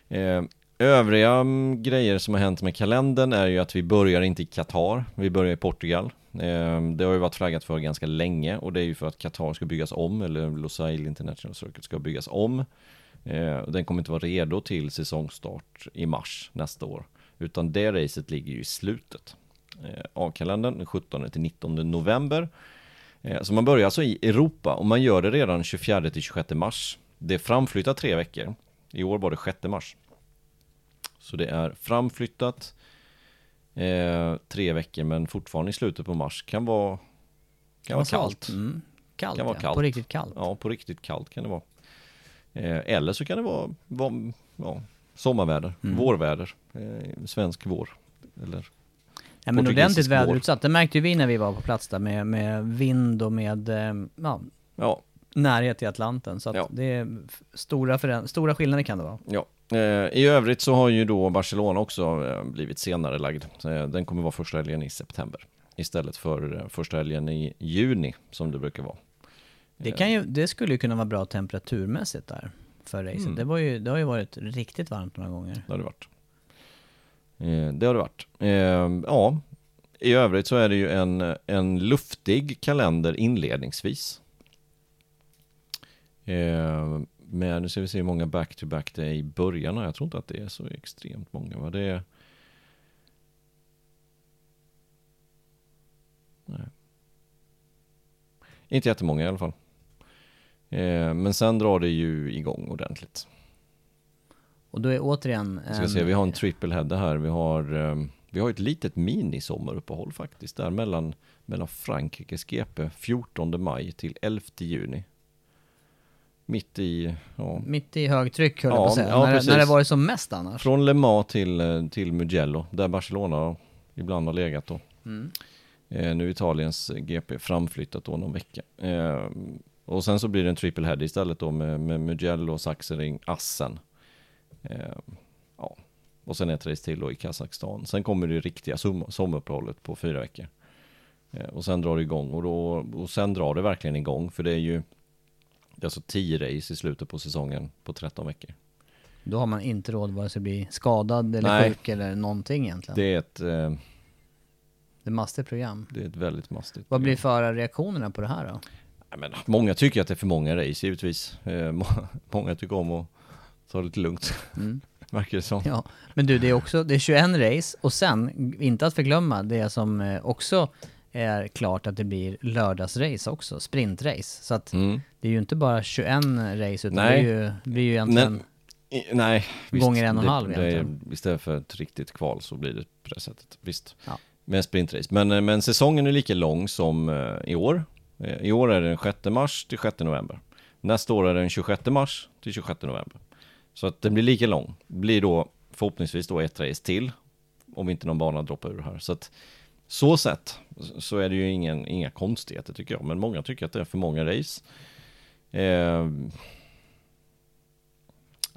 Eh, Övriga grejer som har hänt med kalendern är ju att vi börjar inte i Qatar, vi börjar i Portugal. Eh, det har ju varit flaggat för ganska länge och det är ju för att Qatar ska byggas om, eller Losail International Circuit ska byggas om. Eh, Den kommer inte vara redo till säsongstart i mars nästa år, utan det racet ligger ju i slutet eh, av kalendern, 17 till 19 november. Eh, Så man börjar alltså i Europa och man gör det redan 24 till 26 mars. Det är framflyttat tre veckor. I år var det 6 mars. Så det är framflyttat eh, tre veckor men fortfarande i slutet på mars. Kan vara, kan vara kallt. Mm. Kallt, Kan vara ja. kallt. På riktigt kallt. Ja, på riktigt kallt kan det vara. Eh, eller så kan det vara, vara ja, sommarväder, Mm. vårväder, eh, svensk vår. Eller, Ja, men ordentligt vår. väderutsatt. Det märkte ju vi när vi var på plats där med, med vind och med eh, ja, ja, närhet till Atlanten. Så Ja. det är stora, stora skillnader kan det vara. ja. Eh, I övrigt så har ju då Barcelona också eh, blivit senare lagd. Den kommer vara första helgen i september. Istället för första helgen i juni som det brukar vara. Det, kan ju, det skulle ju kunna vara bra temperaturmässigt där för racet. Mm. Det, var ju, det har ju varit riktigt varmt några gånger. Det har det varit. Eh, det har det varit. Eh, ja, i övrigt så är det ju en, en luftig kalender inledningsvis. Eh, men nu ska vi se hur många back-to-back det är i början. Jag tror inte att det är så extremt många. Va? Det är... Nej. Inte jättemånga i alla fall. Men sen drar det ju igång ordentligt. Och då är återigen... Vi ska se, vi har en triple header här. Vi har, eh, vi har ett litet mini-sommaruppehåll faktiskt där mellan, mellan Frankrikes GP 14 maj till 11 juni. Mitt i, ja, Mitt i högtryck höll jag Ja, på att säga. ja, när, precis. när det varit som mest annars. från Le Mans till, eh, till Mugello där Barcelona ibland har legat då. Mm. Eh, nu är Italiens GP framflyttat då någon vecka. Eh, och sen så blir det en triple head istället då med, med Mugello, Sachsenring, Assen. Eh, ja. Och sen ett race till då i Kazakstan. Sen kommer det riktiga som- sommaruppehållet på fyra veckor. Eh, och sen drar det igång och, då, och sen drar det verkligen igång för det är ju det är alltså 10 race i slutet på säsongen på 13 veckor. Då har man inte råd vare sig bli skadad eller Nej. sjuk eller någonting egentligen. Det, Det är ett, eh, är mastigt program. det är ett väldigt mastigt. Vad blir förarreaktionerna på det här då? Jag menar, många tycker att det är för många race givetvis. Eh, må- många tycker om att ta det lite lugnt. Mm. Verkar det som. Ja, men du det är också, det är 21 race och sen, inte att förglömma, det som eh, också är klart att det blir lördagsrace också, sprintrace. Så att Mm. det är ju inte bara 21 race utan Nej. det är ju, det blir ju egentligen... I- nej, Gånger en och en det, halv det egentligen. Istället för ett riktigt kval så blir det på det sättet. Visst. Ja. Med sprintrace. Men, eh, men säsongen är lika lång som eh, i år. I år är det den 6 mars till 6 november. Nästa år är det den 26 mars till 26 november. Så att den blir lika lång. Blir då förhoppningsvis då ett race till. Om inte någon bana droppar ur här. Så att så sett så är det ju ingen, inga konstigheter tycker jag. Men många tycker att det är för många race. Eh,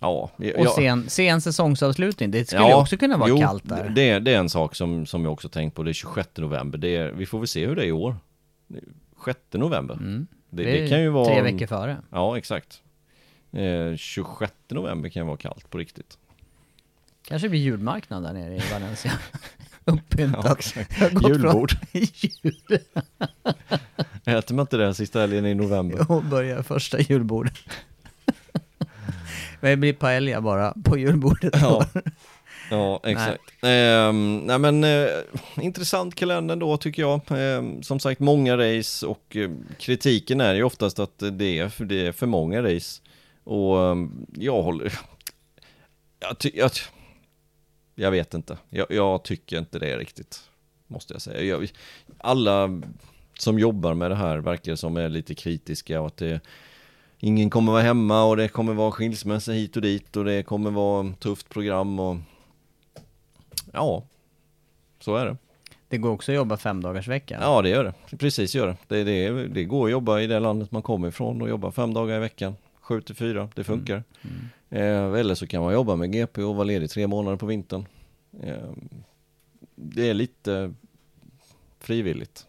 ja, Och jag- sen, sen säsongsavslutning, det skulle ju också kunna vara jo, kallt där. Det, det är en sak som, som jag också tänkt på, det är 26 november. Det är, vi får väl se hur det är i år. 6 november. Mm. Det, Det det, kan ju vara... tre veckor före. Ja, exakt. Eh, 26 november kan vara kallt på riktigt. Kanske blir julmarknad där nere i Valencia. Uppyntat. Ja, Julbord. jul Äter man inte det sista helgen i november? och börjar första julbordet. Men det blir paella bara på julbordet. Ja. Ja, exakt. Ehm, nej men eh, intressant kalender då tycker jag. Ehm, som sagt många race och eh, kritiken är ju oftast att det är, för, det är för många race. Och ehm, jag håller... Jag, ty, jag, jag vet inte. Jag, jag tycker inte det riktigt. Måste jag säga. Jag, alla som jobbar med det här verkar som är lite kritiska och att det Ingen kommer vara hemma och det kommer vara skilsmässa hit och dit och det kommer vara tufft program och Ja, så är det. Det går också att jobba fem dagars vecka. Ja, det gör det. Precis gör det. Det, det. det går att jobba i det landet man kommer ifrån och jobba fem dagar i veckan. Sju till fyra, det funkar. Eh, eller så kan man jobba med GP och vara ledig tre månader på vintern. Eh, det är lite frivilligt.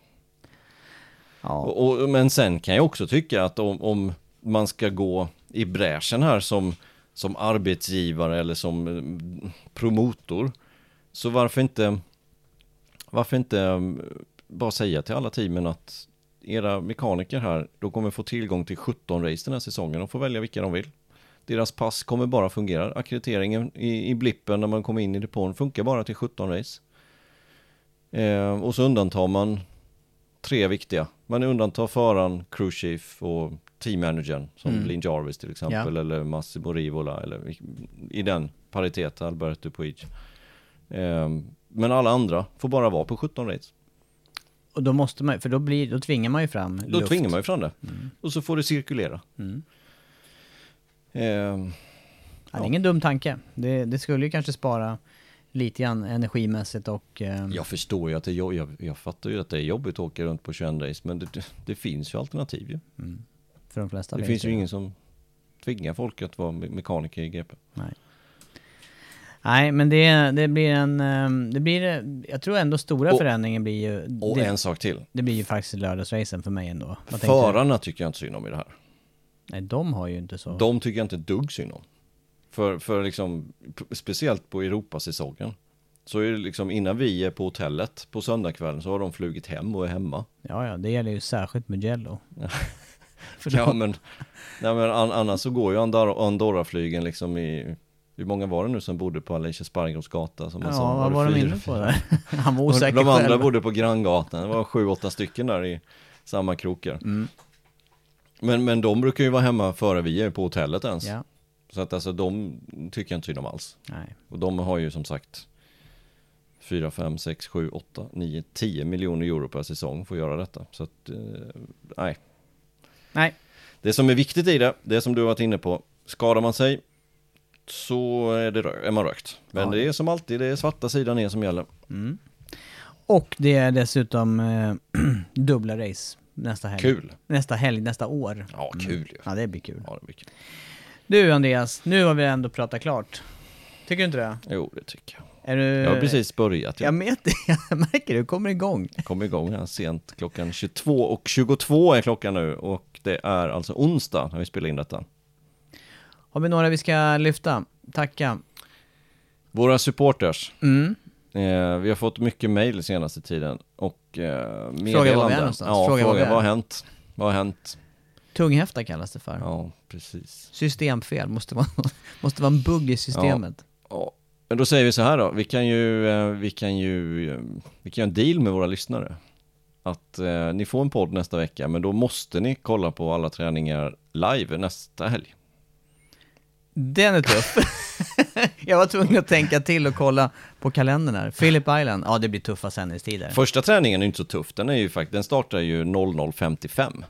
Ja. Och, och, men sen kan jag också tycka att om, om man ska gå i bräschen här som, som arbetsgivare eller som eh, promotor. Så varför inte, varför inte eh, bara säga till alla teamen att era mekaniker här, de kommer få tillgång till 17 race den här säsongen. De får välja vilka de vill. Deras pass kommer bara fungera. Akkrediteringen i, i blippen när man kommer in i depån funkar bara till 17 race. Eh, och så undantar man tre viktiga. Man undantar föraren, crew chief och teammanagern som Mm. Lin Jarvis till exempel eller Massimo Rivola eller i- i den paritet Alberto Puig. Eh, men alla andra får bara vara på 17 race. Och då måste man, för då blir, då tvingar man ju fram Då luft. tvingar man ju fram det. Och så får det cirkulera. Mm. Eh, Ja, det är ingen dum tanke. Det, det skulle ju kanske spara lite grann energimässigt och... Eh, jag förstår ju att det jobb, jag, jag fattar ju att det är jobbigt att åka runt på 21 race men det, det, finns ju alternativ ju. för de flesta Det finns ju ingen som tvingar folk att vara me- mekaniker i GP. Nej. Nej, men det, det blir en... eh, Det blir, jag tror ändå stora Och- förändringen blir ju... Och det, en sak till. det blir ju faktiskt lördagsracen för mig ändå. Vad? Förarna tycker jag inte synd om i det här. Nej, de har ju inte så... De tycker jag inte dugg synd om. För, för liksom, speciellt på Europasäsongen. Så är det liksom innan vi är på hotellet på söndagskvällen så har de flugit hem och är hemma. Ja, ja, det gäller ju särskilt Mugello. Ja men, nej, men an, annars så går ju Andorra- Andorra-flygen liksom i, hur många var det nu som bodde på Alicia Spargos gata? Som man sa? Ja, vad det var de inne på där? Han var osäker De andra själv. bodde på Granngatan, det var sju, åtta stycken där i samma krokar. Mm. Men, men de brukar ju vara hemma före vi är på hotellet ens. Ja, Så att alltså de tycker jag inte synd om alls. nej. Och de har ju som sagt 4, 5, 6, 7, 8, 9, 10 miljoner euro per säsong för att göra detta. Så att, eh, nej. Nej, Det som är viktigt i det, det som du har varit inne på, skadar man sig så är, det, är man rökt. Men Ja. det är som alltid, det är svarta sidan ner som gäller. och det är dessutom eh, dubbla race nästa helg. Kul! Nästa helg, nästa år. Ja, kul ju. Ja, det blir kul. Ja, det blir kul. Du Andreas, nu har vi ändå pratat klart. Tycker du inte det? Jo, det tycker jag. Är du... Jag har precis börjat. Jag Jag det, jag märker det, du kommer igång. kom igång här sent. Klockan 22 och 22 är klockan nu och det är alltså onsdag när vi spelar in detta. Har vi några vi ska lyfta? Tacka. Våra supporters. Mm. Eh, vi har fått mycket mejl senaste tiden och eh, meddelanden. Fråga var vi är någonstans. Ja, Fråga fråga, vad har hänt? Vad har hänt? Tunghäfta kallas det för. Ja, precis. Systemfel, måste vara, måste vara en bugg i systemet. Ja, men då säger vi så här då. Vi kan ju, eh, vi kan ju, eh, vi kan göra en deal med våra lyssnare. Att eh, ni får en podd nästa vecka, men då måste ni kolla på alla träningar live nästa helg. Den är tuff. jag var tvungen att tänka till och kolla på kalendern här. Philip Island, ja det blir tuffa sändningstider. Första träningen är inte så tuff. Den är ju faktiskt, den startar ju 00.55.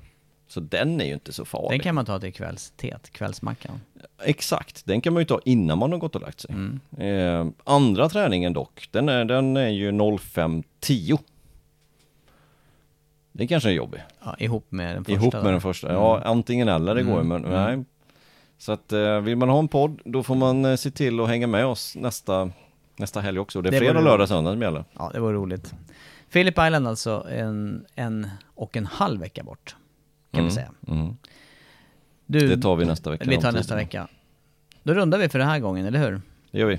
Så den är ju inte så farlig. Den kan man ta till kvällsteet, kvällsmackan. Exakt, den kan man ju ta innan man har gått och lagt sig. Mm. Eh, andra träningen dock, den är, den är ju 05.10. Det kanske är jobbig. Ja, ihop med den första. Ihop med den första. Ja, Mm. antingen eller det går ju, men nej. Så att eh, vill man ha en podd, då får man eh, se till att hänga med oss nästa, nästa helg också. Det är Det fredag, lördag, söndag som gäller. Ja, det var roligt. Philip Island alltså en, en och en halv vecka bort. Kan vi säga. Mm. Du, Det tar vi nästa vecka. vi tar nästa vecka. Då rundar vi för den här gången, eller hur? Det gör vi.